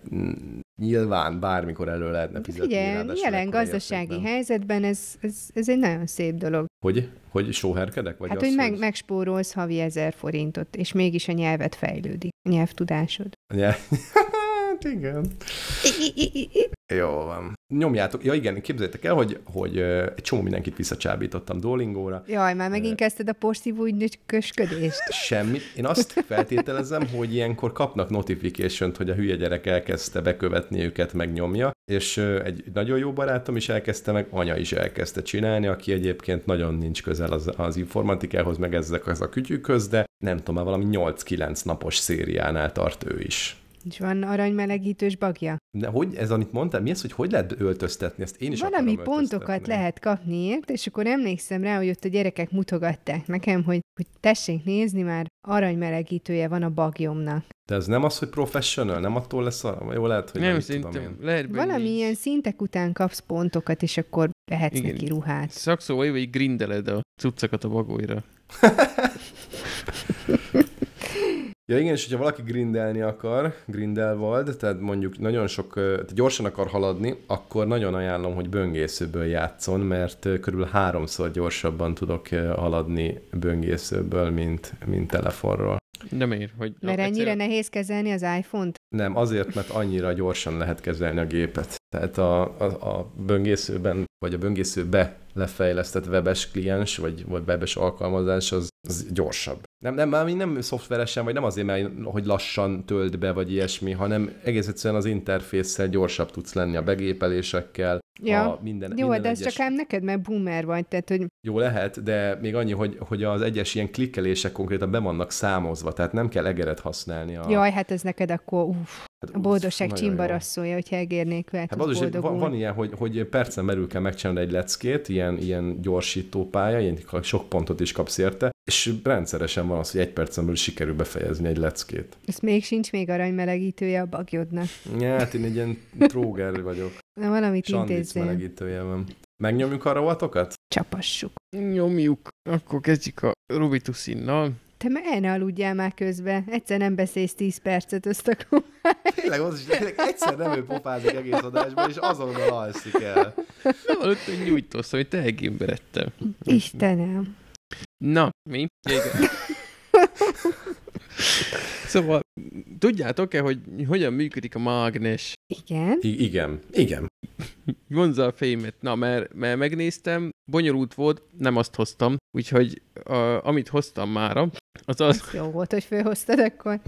nyilván bármikor elő lehetne fizetni. Figyelj, ráadásul jelen gazdasági értékben. helyzetben ez, ez, ez egy nagyon szép dolog. Hogy? Hogy sóherkedek? Vagy hát, az, hogy meg, megspórolsz havi ezer forintot, és mégis a nyelvet fejlődik, a nyelvtudásod. Ja. hát igen. Jó van. Nyomjátok. Ja igen, képzeljétek el, hogy, hogy egy csomó mindenkit visszacsábítottam Duolingóra. Jaj, már megint kezdted a postívú ügynökösködést. Semmit. Én azt feltételezem, hogy ilyenkor kapnak notification hogy a hülye gyerek elkezdte bekövetni őket, megnyomja, és egy nagyon jó barátom is elkezdte, meg anya is elkezdte csinálni, aki egyébként nagyon nincs közel az, az informatikához, meg ezek az a kütyükhöz, de nem tudom, már valami 8-9 napos szériánál tart ő is. És van aranymelegítős bagja. De hogy ez, amit mondtál, mi az, hogy hogy lehet öltöztetni? Ezt én is Valami pontokat lehet kapni ért, és akkor emlékszem rá, hogy ott a gyerekek mutogatták nekem, hogy, hogy tessék nézni, már aranymelegítője van a bagyomnak. De ez nem az, hogy professional, nem attól lesz a... Jó, lehet, hogy nem, nem, tudom én. lehet Valami így. ilyen szintek után kapsz pontokat, és akkor vehetsz Igen. neki ruhát. Szakszóval vagy grindeled a cuccakat a bagóira. Ja igen, és hogyha valaki grindelni akar, grindelvald, tehát mondjuk nagyon sok, tehát gyorsan akar haladni, akkor nagyon ajánlom, hogy böngészőből játszon, mert körülbelül háromszor gyorsabban tudok haladni böngészőből, mint, mint telefonról. De miért? Hogy Mert ennyire nehéz kezelni az iPhone-t? Nem, azért, mert annyira gyorsan lehet kezelni a gépet. Tehát a, a, a böngészőben, vagy a böngészőbe lefejlesztett webes kliens, vagy, vagy webes alkalmazás, az, az gyorsabb. Nem, nem, már nem szoftveresen, vagy nem azért, mert hogy lassan tölt be, vagy ilyesmi, hanem egész egyszerűen az interfésszel gyorsabb tudsz lenni a begépelésekkel, Ja. a minden, Jó, minden de ez egyes... csak ám neked, mert boomer vagy, tehát hogy Jó lehet, de még annyi, hogy, hogy az egyes ilyen klikkelések konkrétan be vannak számozva, tehát nem kell egeret használni. A, jaj, hát ez neked akkor uff, hát, a boldogság csimbarasszolja, hogyha egérnék vele, Hát is, van, van ilyen, hogy, hogy percen belül kell megcsinálni egy leckét, ilyen, ilyen gyorsító pálya, ilyen sok pontot is kapsz érte, és rendszeresen van az, hogy egy percen belül sikerül befejezni egy leckét. Ez még sincs még aranymelegítője a bagyodnak. Ja, hát én egy ilyen tróger vagyok. Na, valamit intézzél. melegítője van. Megnyomjuk a rovatokat? Csapassuk. Nyomjuk. Akkor kezdjük a Rubitusinnal. Te már el ne aludjál már közben. Egyszer nem beszélsz 10 percet, azt akkor... Tényleg az is, tényleg egyszer nem ő pofázik egész adásban, és azonnal alszik el. Nem hogy nyújtósz, hogy te egémbe. Istenem. Na, mi? Igen. szóval, tudjátok-e, hogy hogyan működik a mágnes? Igen. I- igen, igen. Vonza a fémet. Na, mert, mert megnéztem, bonyolult volt, nem azt hoztam, úgyhogy a, amit hoztam mára, az az, Jó volt, hogy főhoztad akkor.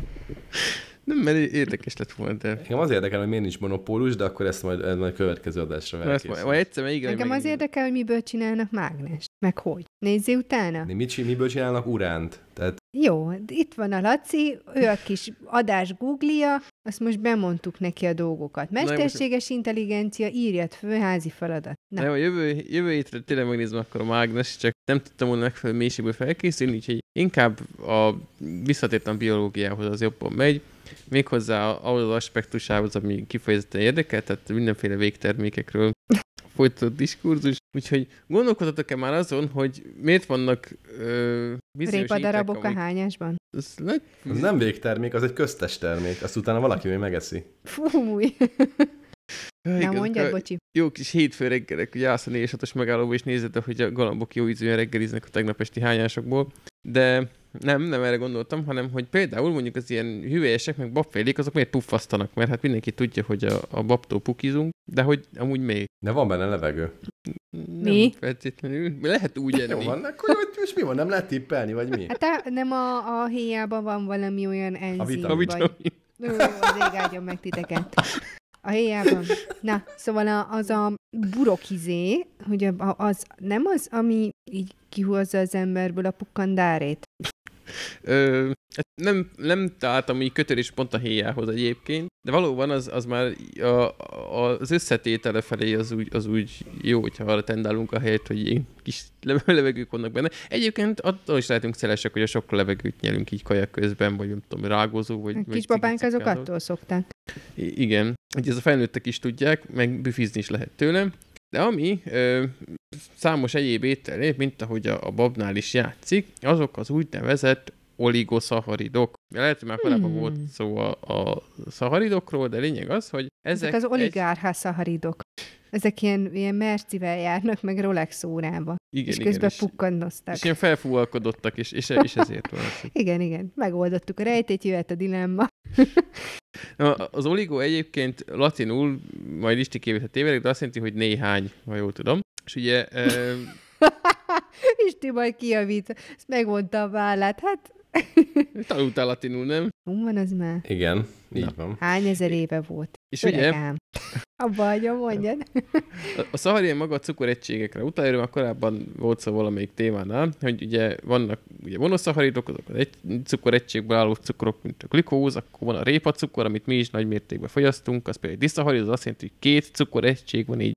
Nem, mert érdekes lett volna, de Engem az érdekel, hogy miért nincs monopólus, de akkor ezt majd, ezt majd következő adásra ezt majd, egyszer még Engem az érdekel, hogy miből csinálnak mágnes. Meg hogy. Nézzé utána. Mit, csin- miből csinálnak uránt? Tehát Jó, itt van a Laci, ő a kis adás googlia, azt most bemondtuk neki a dolgokat. Mesterséges intelligencia, írjad föl házi feladat. Na. Na, jó, jövő, jövő hétre tényleg megnézem akkor a mágnes, csak nem tudtam volna megfelelő mélységből felkészülni, úgyhogy inkább a visszatértem biológiához az jobban megy, méghozzá ahhoz az aspektusához, ami kifejezetten érdekel, tehát mindenféle végtermékekről folytatott diskurzus. Úgyhogy gondolkodhatok-e már azon, hogy miért vannak ö, bizonyos répadarabok ételek, a hányásban. Ez le... az nem végtermék, az egy köztes termék. Azt utána valaki még megeszi. Fúj. Na igen, mondjad, bocsi. Jó kis hétfő reggelek, hogy állsz a 4 6 megállóba, és nézed, hogy a galambok jó ízűen reggeliznek a tegnap esti hányásokból. De nem, nem erre gondoltam, hanem hogy például mondjuk az ilyen hüvelyesek, meg babfélék, azok miért puffasztanak, mert hát mindenki tudja, hogy a, a babtól pukizunk, de hogy amúgy még. De van benne levegő. Nem Mi? feltétlenül. Lehet úgy Jó enni. van, akkor hogy, és mi van, nem lehet tippelni, vagy mi? Hát á, nem a, a héjában van valami olyan enzim, vitamin. A vagy... vitamin. Ó, az ég áldjon meg titeket. A héjában. Na, szóval a, az a burokizé, hogy a, a- az nem az, ami így kihozza az emberből a pukkandárét. Ö, hát nem, nem találtam így kötődés pont a héjához egyébként, de valóban az, az már a, a, az összetétele felé az úgy, az úgy jó, hogyha arra tendálunk a helyet, hogy kis levegők vannak benne. Egyébként attól is lehetünk szelesek, hogy a sok levegőt nyelünk így kajak közben, vagy nem tudom, rágózó, vagy... A vagy kisbabánk azok attól szokták. I- igen, hogy ez a felnőttek is tudják, meg büfizni is lehet tőle. De ami ö, számos egyéb étel, mint ahogy a, a babnál is játszik, azok az úgynevezett oligoszaharidok. Lehet, hogy már korábban Hmm. volt szó a, a szaharidokról, de lényeg az, hogy ezek, Ezek az egy, oligárhá szaharidok. Ezek ilyen, ilyen mercivel járnak, meg Rolex órába. igen, és igen, közben és, pukkannoztak. és ilyen felfúvalkodottak, és, és, és ezért van Igen, igen. Megoldottuk a rejtét, jöhet a dilemma. Na, az oligo egyébként latinul, majd Isti kivétel tévedek, de azt jelenti, hogy néhány, ha jól tudom. És ugye ö, Isti majd kijavít. Ezt megmondta a vállát. Hát, tanultál latinul, nem? hú van az már? Igen, így Na. van. Hány ezer éve volt? És ugye Öregám. Abba hagyom, mondjad. A- szaharien maga a cukoregységekre utal, erről már korábban volt szó valamelyik témánál, hogy ugye vannak ugye monoszaharidok, azok az egy cukoregységből álló cukorok, mint a glükóz, akkor van a répacukor, amit mi is nagy mértékben fogyasztunk, az például diszaharid, az azt jelenti, hogy két cukoregység van így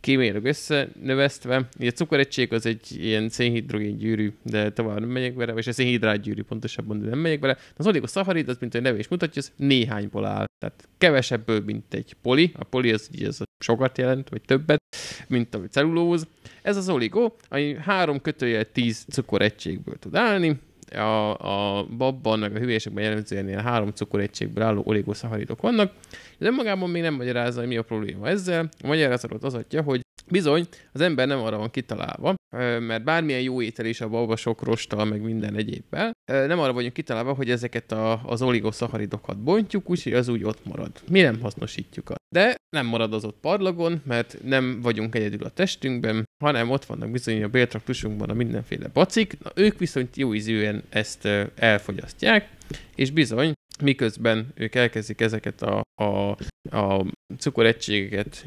kémiailag összenövesztve. Ugye a cukoregység az egy ilyen szénhidrogén gyűrű, de tovább nem megyek vele, vagy a szénhidrát gyűrű pontosabban, de nem megyek vele. Az oligoszaharid, az, mint a neve is mutatja, az néhányból áll. Tehát kevesebből, mint egy poli. A poli az, ugye az sokat jelent, vagy többet, mint a cellulóz. Ez az oligo, ami három kötőjel 10 cukoregységből tud állni, a, a babban, meg a hüvelyesekben jellemzően ilyen három cukoregységből álló oligoszaharidok vannak. Ez önmagában még nem magyarázza, hogy mi a probléma ezzel. A magyarázatot az adja, hogy bizony az ember nem arra van kitalálva, mert bármilyen jó étel is a baba sok rostal, meg minden egyébben, ö, nem arra vagyunk kitalálva, hogy ezeket a, az oligoszaccharidokat bontjuk, úgyhogy az úgy ott marad. Mi nem hasznosítjuk azt. De nem marad az ott parlagon, mert nem vagyunk egyedül a testünkben, hanem ott vannak bizony a béltraktusunkban a mindenféle bacik, na, ők viszont jó ízűen ezt elfogyasztják, és bizony, miközben ők elkezdik ezeket a, a, a cukoregységeket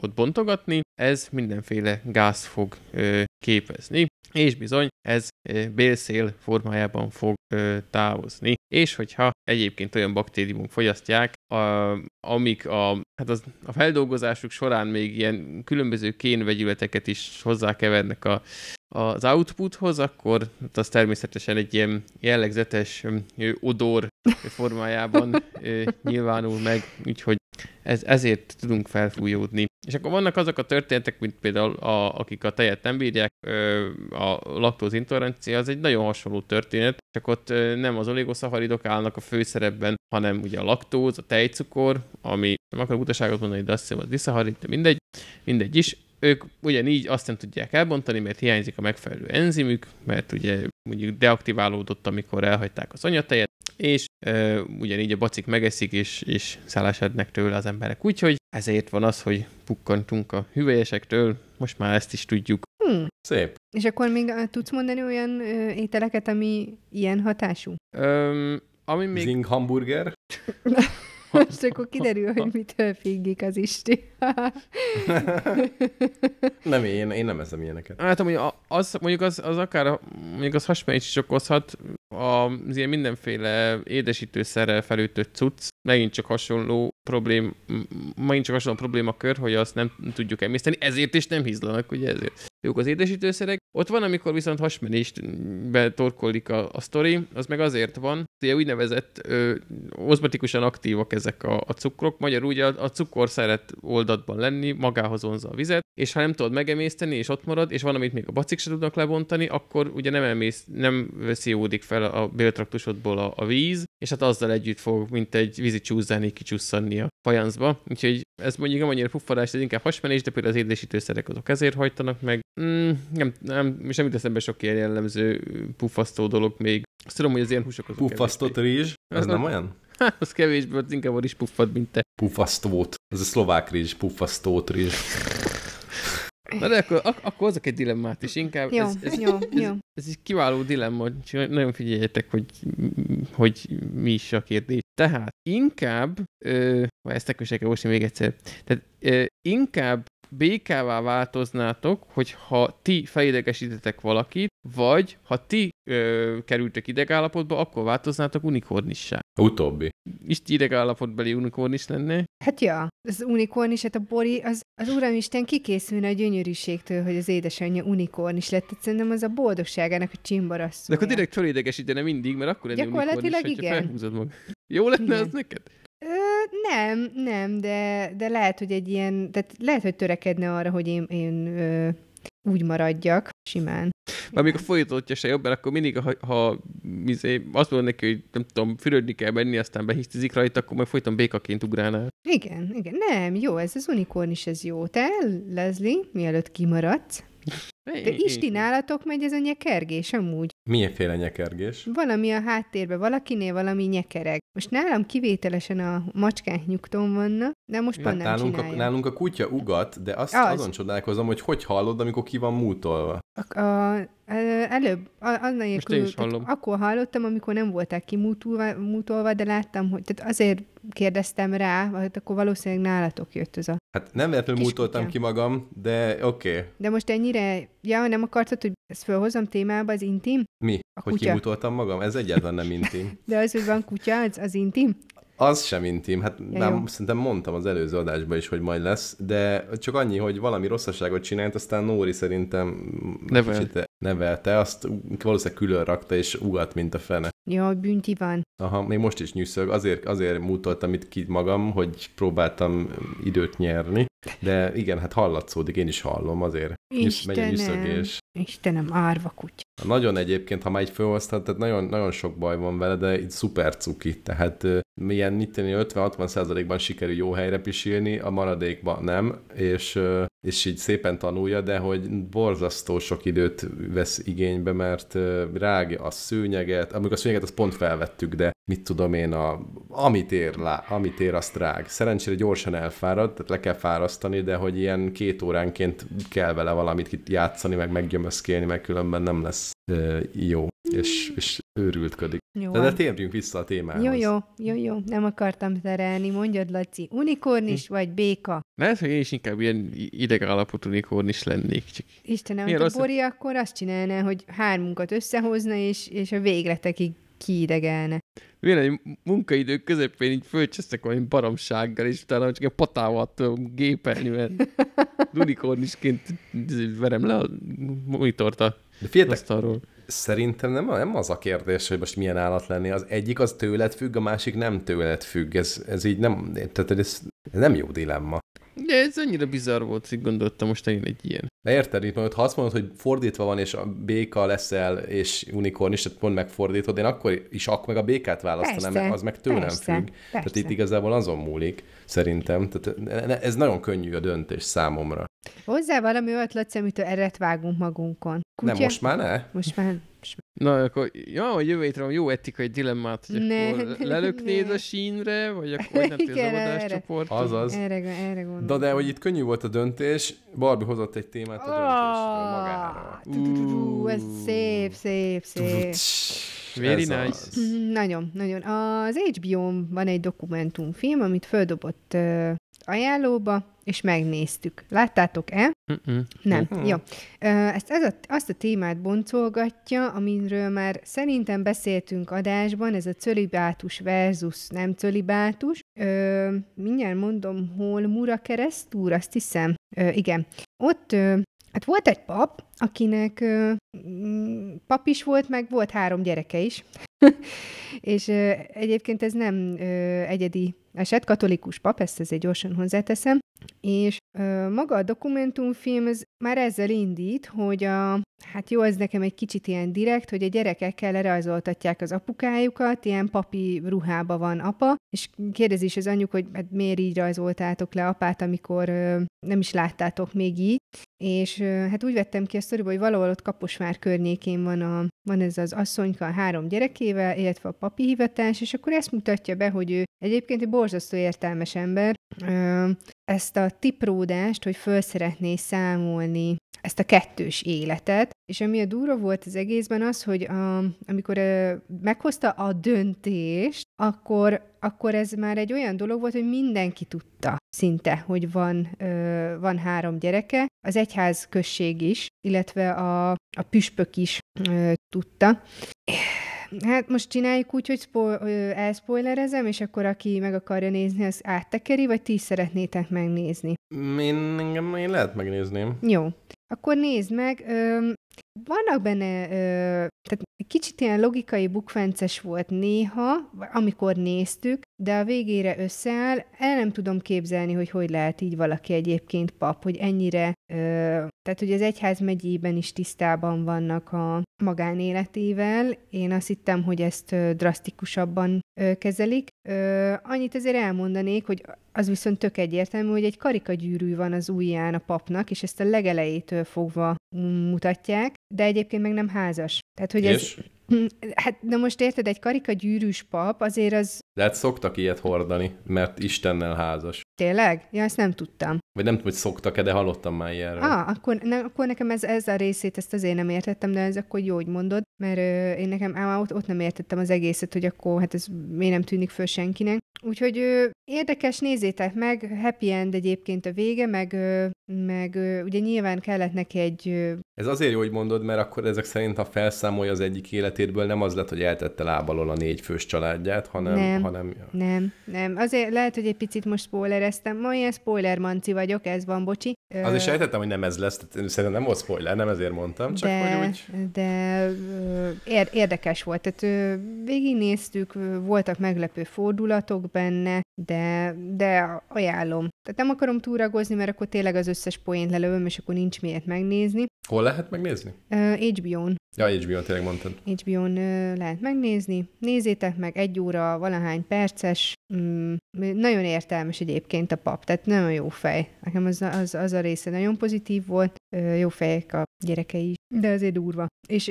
ott bontogatni, ez mindenféle gáz fog ö, képezni, és bizony ez bélszél formájában fog távozni. És hogyha egyébként olyan baktériumok fogyasztják, amik a, hát az, a feldolgozásuk során még ilyen különböző kénvegyületeket is hozzákevernek a, az outputhoz, akkor az természetesen egy ilyen jellegzetes odor formájában nyilvánul meg, úgyhogy ez, ezért tudunk felfújódni. És akkor vannak azok a történetek, mint például a, akik a tejet nem bírják, a laktózintolerancia, az egy nagyon hasonló történet, csak ott nem az oligoszaharidok állnak a főszerepben, hanem ugye a laktóz, a tejcukor, ami nem akarok utaságot mondani, de azt hiszem az diszaharid, de mindegy, mindegy is. Ők ugyanígy azt nem tudják elbontani, mert hiányzik a megfelelő enzimük, mert ugye mondjuk deaktiválódott, amikor elhagyták az anyatejet, és e, ugyanígy a bacik megeszik, és, és szállásodnak tőle az emberek. Úgyhogy ezért van az, hogy pukkantunk a hüvelyesektől, most már ezt is tudjuk. Hm. Szép. És akkor még ö, tudsz mondani olyan ö, ételeket, ami ilyen hatású? Öm, ami még... Zing hamburger. Most akkor kiderül, hogy mitől figgik az Isti. nem, én, én nem eszem ilyeneket. Hát a- az, mondjuk az, az akár mondjuk az hasmenés is okozhat, az ilyen mindenféle édesítőszerrel felütött cucc, megint csak hasonló problém, megint csak hasonló problémakör, hogy azt nem tudjuk emészteni, ezért is nem hízlanak, ugye ezért. Jók az édesítőszerek. Ott van, amikor viszont hasmenést betorkollik a, a sztori, az meg azért van, ugye úgynevezett ö, ozmatikusan aktívak ezek a, a cukrok, magyarul ugye a, a cukor szeret oldatban lenni, magához vonza a vizet, és ha nem tudod megemészteni, és ott marad, és van, amit még a bacik se tudnak lebontani, akkor ugye nem, emész, nem vesziódik fel a béltraktusodból a, a víz, és hát azzal együtt fog, mint egy vízi csúszdáni kicsusszanni a fajancba. Úgyhogy ez mondjuk nem annyira puffarás, ez inkább hasmenés, de például az édesítőszerek azok ezért hajtanak meg. Mm, nem, nem, és nem jut eszembe sok ilyen jellemző puffasztó dolog még. Azt tudom, hogy az ilyen húsok azok Puffasztott rizs. Ez Az nem olyan? Hát, az kevésbé, az inkább is puffad, mint te. Puffasztót. Ez a szlovák rizs, puffasztót rizs. Na de akkor, ak- akkor hozok egy dilemmát is, inkább. Jó, ez, ez, jó, ez, jó. ez egy kiváló dilemma, nagyon figyeljetek, hogy, hogy mi is a kérdés. Tehát inkább, ö, ezt akkor se kell még egyszer, tehát ö, inkább békává változnátok, hogyha ti felidegesítetek valakit, vagy ha ti ö, kerültek idegállapotba, akkor változnátok unikornissá. Utóbbi. És ti idegállapotbeli unikornis lenne? Hát ja, az unikornis, hát a Bori, az, az uramisten kikészülne a gyönyörűségtől, hogy az édesanyja unikornis lett. Tehát szerintem az a boldogságának a csimbarasz. De akkor direkt felidegesítene mindig, mert akkor lenne Gyakorlatilag unikornis, igen. felhúzod magad. Jó lenne Igen. az neked? Ö, nem, nem, de, de lehet, hogy egy ilyen, tehát lehet, hogy törekedne arra, hogy én, én ö, úgy maradjak, simán. Már még a folytatódja se jobb, mert akkor mindig, ha, ha izé, azt mondod neki, hogy nem tudom, fürödni kell menni, aztán behisztizik rajta, akkor majd folyton békaként ugrálnál. Igen, igen, nem, jó, ez az unikornis, ez jó. Te, Leslie, mielőtt kimaradsz, de Isti nálatok megy ez a nyekergés amúgy. Milyenféle nyekergés? Valami a háttérben, valakinél valami nyekereg. Most nálam kivételesen a macskák nyugton vannak, de most pont nem nálunk, a, nálunk a kutya ugat, de azt Az. azon csodálkozom, hogy hogy hallod, amikor ki van mútolva. A, a, előbb, a, annál Most én is tehát hallom. akkor hallottam, amikor nem voltál kimútolva, mútolva, de láttam, hogy tehát azért kérdeztem rá, hát akkor valószínűleg nálatok jött ez a... Hát nem véletlenül kutya. ki magam, de oké. Okay. De most ennyire, ja, nem akartad, hogy ezt felhozom témába, az intim? Mi? A hogy kutya. kimútoltam magam? Ez egyáltalán nem intim. De az, hogy van kutya, az, az intim? Az sem intim, hát Ja, nem, jó. szerintem mondtam az előző adásban is, hogy majd lesz, de csak annyi, hogy valami rosszaságot csinált, aztán Nóri szerintem Nevel. kicsit nevelte, azt valószínűleg külön rakta, és ugat, mint a fene. Ja, bünti van. Aha, még most is nyűszög, azért, azért mútoltam itt ki magam, hogy próbáltam időt nyerni, de igen, hát hallatszódik, én is hallom, azért Istenem, nyűszögés. Istenem, árva kutya. Nagyon egyébként, ha már így felhoztad, tehát nagyon, nagyon sok baj van vele, de itt szuper cuki, tehát milyen mit tenni, 50-60 százalékban sikerül jó helyre pisilni, a maradékban nem, és, és így szépen tanulja, de hogy borzasztó sok időt vesz igénybe, mert ö, rág a szőnyeget, amikor a szőnyeget azt pont felvettük, de mit tudom én, a, amit, ér, lá, amit ér, azt rág. Szerencsére gyorsan elfárad, tehát le kell fárasztani, de hogy ilyen két óránként kell vele valamit játszani, meg meggyömöszkélni, meg különben nem lesz jó, és, és őrültködik. Jó, De, de térjünk vissza a témához. jó, jó, jó, jó, nem akartam terelni. Mondjad, Laci, unikornis vagy béka? Lehet, hogy én is inkább ilyen idegállapotú unikornis lennék, csak Istenem, hogy a Bori akkor azt csinálná, hogy hármunkat összehozna, és, és a végletekig kiidegelne. Milyen egy munkaidő közepén így fölcsesztek valami baromsággal, és utána csak egy patával tudom gépelni, mert unikornisként verem le a monitort a De asztalról. szerintem nem, nem az a kérdés, hogy most milyen állat lenni. Az egyik az tőled függ, a másik nem tőled függ. Ez, ez így nem, tehát ez, ez nem jó dilemma. De ez annyira bizarr volt, hogy gondoltam most én egy ilyen. De érted, itt majd, ha azt mondod, hogy fordítva van, és a béka leszel, és unikornis, tehát pont megfordítod, én akkor is akkor meg a békát választanám, Persze, mert az meg tőlem persze, függ. persze. Tehát itt igazából azon múlik, szerintem. Tehát ez nagyon könnyű a döntés számomra. Hozzá valami olyat, Laci, amitől eret vágunk magunkon. Nem, most már ne? Most már, Na, akkor ja, hogy jövő hétre van jó etikai dilemmát, hogy Ne, akkor lelöknéd ne. a sínre, vagy akkor vagy nem az Igen, erre. adáscsoport. Azaz. erre, erre gondolom. De, de hogy itt könnyű volt a döntés, Barbie hozott egy témát a döntésről magáról. Tu-tu-tu-tu, Ez szép, szép, szép. Very Ez nice. az. Mm, Nagyon, nagyon. Az HBO-n van egy dokumentumfilm, amit földobott ajánlóba, és megnéztük. Láttátok-e? Mm-mm. Nem. Mhm. Jó. Ezt ez a, azt a témát boncolgatja, amiről már szerintem beszéltünk adásban, ez a cölibátus versus nem cölibátus. Ö, mindjárt mondom, hol Mura keresztúr, azt hiszem. Ö, igen. Ott ö, hát volt egy pap, akinek ö, mm, pap is volt, meg volt három gyereke is. és ö, egyébként ez nem ö, egyedi eset, katolikus pap, ezt ezért gyorsan hozzáteszem. És ö, maga a dokumentumfilm ez már ezzel indít, hogy a, hát jó, ez nekem egy kicsit ilyen direkt, hogy a gyerekekkel lerajzoltatják az apukájukat, ilyen papi ruhába van apa, és kérdezi is az anyjuk, hogy hát miért így rajzoltátok le apát, amikor ö, nem is láttátok még így. És ö, hát úgy vettem ki a sztoriba, hogy valahol ott Kaposvár környékén van, a, van ez az asszonyka a három gyerekével, illetve a papi hivatás, és akkor ezt mutatja be, hogy ő egyébként egy borzasztó értelmes ember, ezt a tipródást, hogy föl szeretné számolni ezt a kettős életet, és ami a durva volt az egészben az, hogy a, amikor ö, meghozta a döntést, akkor, akkor ez már egy olyan dolog volt, hogy mindenki tudta szinte, hogy van, ö, van három gyereke, az egyház község is, illetve a, a püspök is ö, tudta. Hát most csináljuk úgy, hogy spo- elspoilerezem, és akkor aki meg akarja nézni, az áttekeri, vagy ti is szeretnétek megnézni? Én, engem, én lehet megnézni. Jó. Akkor nézd meg. Ö, vannak benne, ö, tehát kicsit ilyen logikai bukfences volt néha, amikor néztük, de a végére összeáll. El nem tudom képzelni, hogy hogy lehet így valaki egyébként pap, hogy ennyire, ö, tehát hogy az egyház megyében is tisztában vannak a magánéletével. Én azt hittem, hogy ezt ö, drasztikusabban ö, kezelik. Ö, annyit azért elmondanék, hogy az viszont tök egyértelmű, hogy egy karikagyűrű van az ujján a papnak, és ezt a legelejétől fogva mutatják, de egyébként meg nem házas. Tehát, hogy ez... wiesz, Hát, de most érted, egy karikagyűrűs pap azért az De hát szoktak ilyet hordani, mert Istennel házas. tényleg? Ja, ezt nem tudtam. Vagy nem tudom, hogy szoktak-e, de hallottam már ilyenről. Ah, akkor, ne, akkor nekem ez, ez a részét, ezt azért nem értettem, de ez akkor jó, hogy mondod, mert ö, én nekem á, ott, ott nem értettem az egészet, hogy akkor hát ez miért nem tűnik föl senkinek. Úgyhogy ö, érdekes, nézzétek meg, happy end egyébként a vége, meg, ö, meg ö, ugye nyilván kellett neki egy ö, Ez azért jó, hogy mondod, mert akkor ezek szerint, ha felszámolja az egyik életétből, nem az lett, hogy eltette lábalól a négy fős családját, hanem... Nem. hanem Nem, nem. Azért lehet, hogy egy picit most spoilereztem. Ma ilyen spoiler manci vagyok, ez van, bocsi. Azért sejtettem, hogy nem ez lesz, szerintem nem volt spoiler, nem ezért mondtam, csak de, hogy úgy... de ér, érdekes volt. Tehát végignéztük, voltak meglepő fordulatok benne, de, de ajánlom. Tehát nem akarom túragozni, mert akkor tényleg az összes poént lelövöm, és akkor nincs miért megnézni. Hol lehet megnézni? Ö, HBO-n. Ja, HBO-n tényleg mondtad. HBO-n ö, lehet megnézni. Nézzétek meg, egy óra, valahány perces. Mm, nagyon értelmes egyébként a pap, tehát nagyon jó fej. Nekem az, az, az a része nagyon pozitív volt. Jó fejek a gyerekei is, de azért durva. És,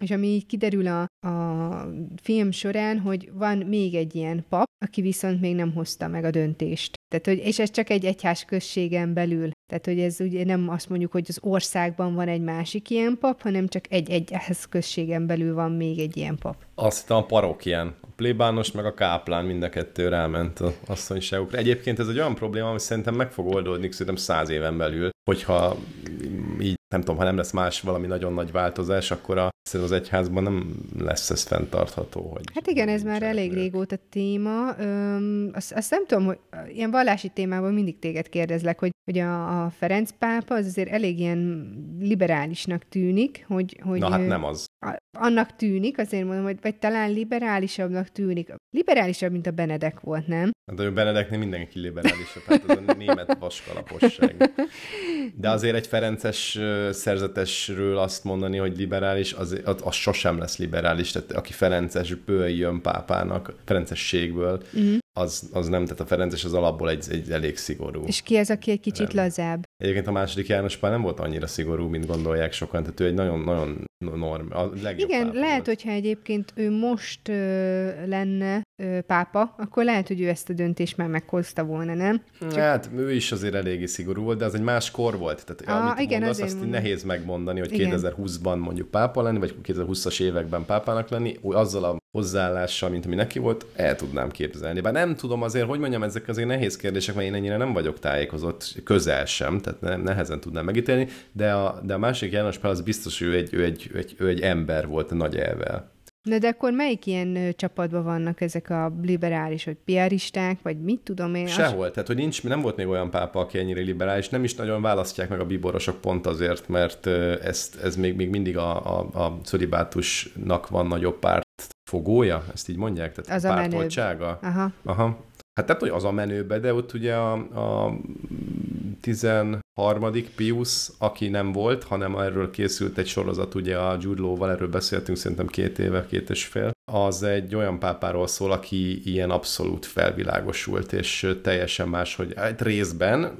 és ami így kiderül a, a film során, hogy van még egy ilyen pap, aki viszont még nem hozta meg a döntést. Tehát, hogy, és ez csak egy egyház községen belül. Tehát, hogy ez ugye nem azt mondjuk, hogy az országban van egy másik ilyen pap, hanem csak egy egyház községen belül van még egy ilyen pap. Azt hittem a parokján. A plébános meg a káplán mind a kettő ráment az asszonyságukra. Egyébként ez egy olyan probléma, ami szerintem meg fog oldódni szerintem száz éven belül, hogyha nem tudom, ha nem lesz más valami nagyon nagy változás, akkor a, szerintem az egyházban nem lesz ez fenntartható. Hogy Hát igen, ez már elég régóta téma. Öm, azt, azt nem tudom, hogy ilyen vallási témában mindig téged kérdezlek, hogy, hogy a, a Ferenc pápa az azért elég ilyen liberálisnak tűnik, hogy... hogy Na hát nem az. annak tűnik, azért mondom, hogy vagy talán liberálisabbnak tűnik. Liberálisabb, mint a Benedek volt, nem? Hát a Benedeknél mindenki liberálisabb, hát ez a német vaskalaposság. De azért egy Ferences szerzetesről azt mondani, hogy liberális, az, az, az sosem lesz liberális. Tehát aki Ferencesből jön pápának, Ferencességből, Uh-huh. az, az nem, tehát a Ferences az alapból egy, egy elég szigorú. És ki az, aki egy kicsit Nem. lazább? Egyébként a második János Pál nem volt annyira szigorú, mint gondolják sokan, tehát ő egy nagyon-nagyon norm, a legjobb Igen, pápa lehet, volt. hogyha egyébként ő most ö, lenne ö, pápa, akkor lehet, hogy ő ezt a döntést már meghozta volna, nem? Hát ő is azért eléggé szigorú volt, de az egy más kor volt. Tehát Ah, amit igen, mondasz, azt mondom. nehéz megmondani, hogy Igen. 2020-ban mondjuk pápa lenni, vagy 2020-as években pápának lenni, azzal a hozzáállással, mint ami neki volt, el tudnám képzelni. Bár nem tudom azért, hogy mondjam, ezek azért nehéz kérdések, mert én ennyire nem vagyok tájékozott, közel sem, tehát nem, nehezen tudnám megítélni, de a, de a másik János Pál az biztos, hogy ő egy, ő egy, ő egy, ő egy ember volt nagy elvel. Na de akkor melyik ilyen csapatban vannak ezek a liberális, vagy piaristák, vagy mit tudom én? Sehol, tehát hogy nincs, nem volt még olyan pápa, aki ennyire liberális, nem is nagyon választják meg a biborosok pont azért, mert ezt, ez még, még mindig a, a, a szolibátusnak van nagyobb párt fogója, ezt így mondják? Tehát Az a menőbb. Aha. Aha. Hát nem hogy az a menőbe, de ott ugye a, a 13. Pius, aki nem volt, hanem erről készült egy sorozat, ugye a Jude erről beszéltünk szerintem két éve, két és fél. Az egy olyan pápáról szól, aki ilyen abszolút felvilágosult, és teljesen más, hogy hát részben,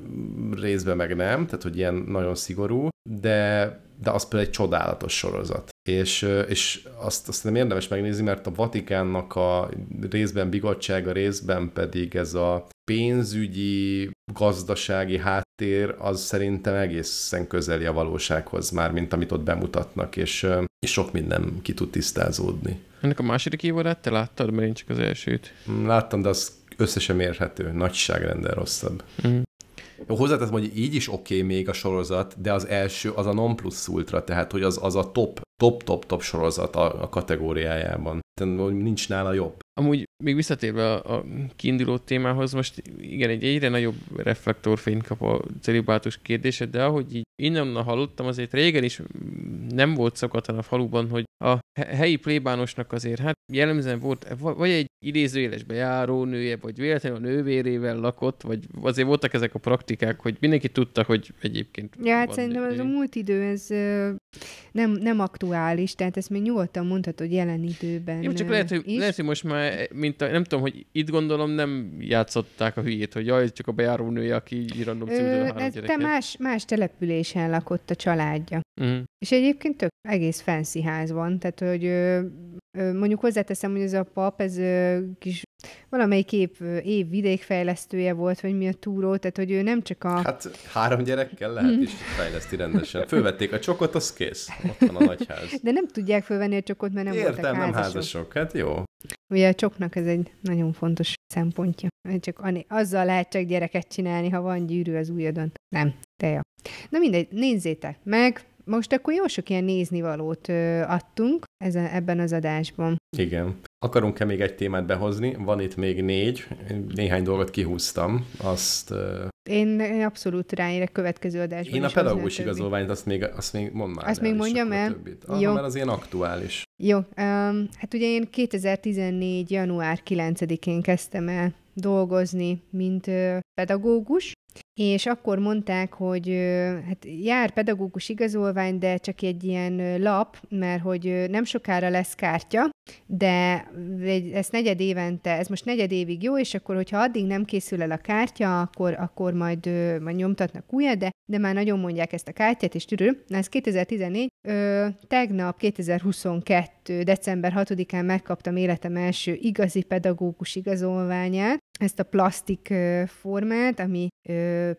részben meg nem, tehát hogy ilyen nagyon szigorú, de de az például egy csodálatos sorozat. És, és azt, azt nem érdemes megnézni, mert a Vatikánnak a részben bigottsága, részben pedig ez a pénzügyi, gazdasági háttér az szerintem egészen közeli a valósághoz már, mint amit ott bemutatnak, és, és sok minden ki tud tisztázódni. Ennek a második évadát te láttad, mert én csak az elsőt. Mm, láttam, de az összesen mérhető, nagyságrenden rosszabb. Mm. Hozzáteszem, hogy így is oké okay még a sorozat, de az első az a non plus ultra, tehát hogy az, az a top, top, top, top sorozat a, a kategóriájában. Nincs nála jobb. Amúgy még visszatérve a, a kiinduló témához, most igen, egy egyre nagyobb reflektorfényt kap a celibátus kérdése, de ahogy így innen hallottam, azért régen is nem volt szokatlan a faluban, hogy a helyi plébánosnak azért hát jellemzően volt vagy egy idézőjeles bejáró nője, vagy véletlenül a nővérével lakott, vagy azért voltak ezek a praktikák, hogy mindenki tudta, hogy egyébként... Ja, hát szerintem ez a múlt idő, ez nem, nem aktuális, tehát ezt még nyugodtan mondhatod, jelen időben Jó, csak lehet, hogy, lehet, hogy most már, mint a, nem tudom, hogy itt gondolom nem játszották a hülyét, hogy jaj, csak a bejáró nője, aki így random ez Te más, más településen lakott a családja. Uh-huh. És egyébként tök egész fancy ház van, tehát hogy ö, ö, mondjuk hozzáteszem, hogy ez a pap, ez ö, kis valamelyik év, év vidékfejlesztője volt, vagy mi a túró, tehát hogy ő nem csak a... Hát három gyerekkel lehet is fejleszti rendesen. Fölvették a csokot, az kész. Ott van a nagyház. De nem tudják fölvenni a csokot, mert nem Értem, voltak nem házasok. Hát jó. Ugye a csoknak ez egy nagyon fontos szempontja. Csak azzal lehet csak gyereket csinálni, ha van gyűrű az ujjadon. Nem, te jó. Na mindegy, nézzétek meg, most akkor jó sok ilyen néznivalót ö, adtunk ezen, ebben az adásban. Igen. Akarunk-e még egy témát behozni? Van itt még négy, néhány dolgot kihúztam, azt... Én, én abszolút ráérek következő adásban Én a pedagógus igazolványt, azt még, azt még mondd már Azt még mondjam el? Ah, Jó. Mert az ilyen aktuális. Jó. Um, hát ugye én 2014. január 9-én kezdtem el dolgozni, mint pedagógus, és akkor mondták, hogy hát jár pedagógus igazolvány, de csak egy ilyen lap, mert hogy nem sokára lesz kártya, de ez negyed évente, ez most negyed évig jó, és akkor, hogyha addig nem készül el a kártya, akkor, akkor majd, majd nyomtatnak újat, de, de már nagyon mondják ezt a kártyát, és tűrő. Ez 2014, ö, tegnap 2022. december 6-án megkaptam életem első igazi pedagógus igazolványát, ezt a plastik formát, ami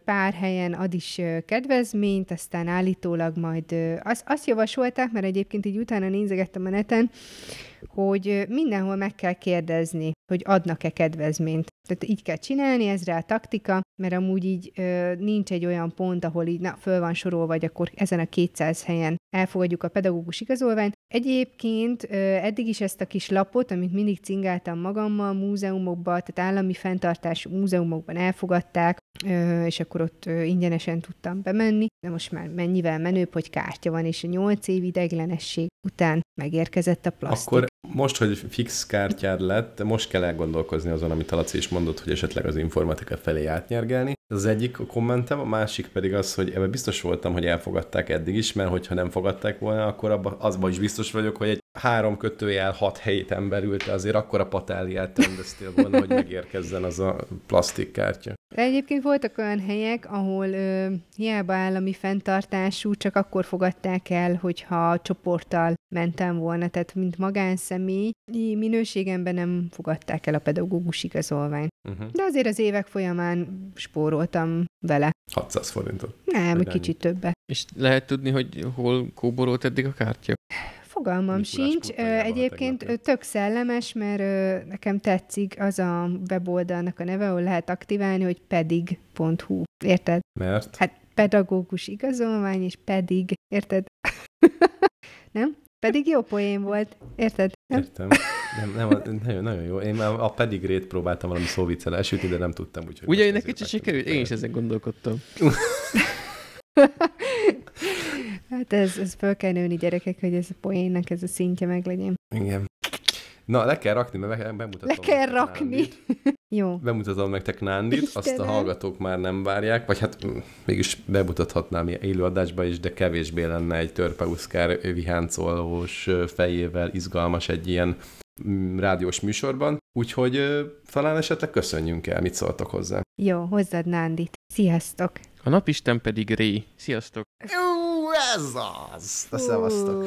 pár helyen ad is kedvezményt, aztán állítólag majd azt, azt javasolták, mert egyébként így utána nézegettem a neten, hogy mindenhol meg kell kérdezni, hogy adnak-e kedvezményt. Tehát így kell csinálni, ez rá a taktika, mert amúgy így ö, nincs egy olyan pont, ahol így na, föl van sorolva, vagy akkor ezen a 200 helyen elfogadjuk a pedagógus igazolványt. Egyébként ö, eddig is ezt a kis lapot, amit mindig cingáltam magammal, múzeumokban, tehát állami fenntartású múzeumokban elfogadták, ö, és akkor ott ö, ingyenesen tudtam bemenni, de most már mennyivel menőbb, hogy kártya van, és a 8 év ideglenesség után megérkezett a plastik. Akkor most, hogy fix kártyád lett, most kell elgondolkozni azon, amit a Laci is mondott, hogy esetleg az informatika felé átnyergelni. Ez az egyik kommentem, a másik pedig az, hogy ebben biztos voltam, hogy elfogadták eddig is, mert hogyha nem fogadták volna, akkor abba, azban is biztos vagyok, hogy egy három kötőjel hat héten belül te azért akkora patáliát rendeztél volna, hogy megérkezzen az a plastikkártya. De egyébként voltak olyan helyek, ahol ö, hiába állami fenntartású, csak akkor fogadták el, hogyha csoporttal mentem volna, tehát mint magánszemély, minőségemben nem fogadták el a pedagógus igazolványt. Uh-huh. De azért az évek folyamán spóroltam vele. 600 forintot. Nem, egy kicsit többet. És lehet tudni, hogy hol kóborolt eddig a kártya? Fogalmam Mikulás sincs. Egyébként tök szellemes, mert nekem tetszik az a weboldalnak a neve, ahol lehet aktiválni, hogy pedig.hu. Érted? Mert? Hát pedagógus igazolvány, és pedig. Érted? nem? Pedig jó poén volt. Érted? Nem? Értem. Nem, nem, nagyon, nagyon jó. Én már a pedigrét próbáltam valami szóviccel elsütni, de nem tudtam. Úgyhogy Ugye én neki sikerült? Én is ezen gondolkodtam. hát ez, ez fel kell nőni gyerekek, hogy ez a poénnak ez a szintje meg legyen. Igen. Na, le kell rakni, mert bemutatom. Le kell rakni. Jó. Bemutatom nektek Nándit, Istenem. azt a hallgatók már nem várják, vagy hát mm, mégis bemutathatnám élőadásba is, de kevésbé lenne egy törpeuszkár viháncolós fejével izgalmas egy ilyen mm, rádiós műsorban, úgyhogy talán esetleg köszönjünk el, mit szóltok hozzá. Jó, hozzád Nándit. Sziasztok! A napisten pedig Ré. Sziasztok! Ú, ez az! De szevasztok!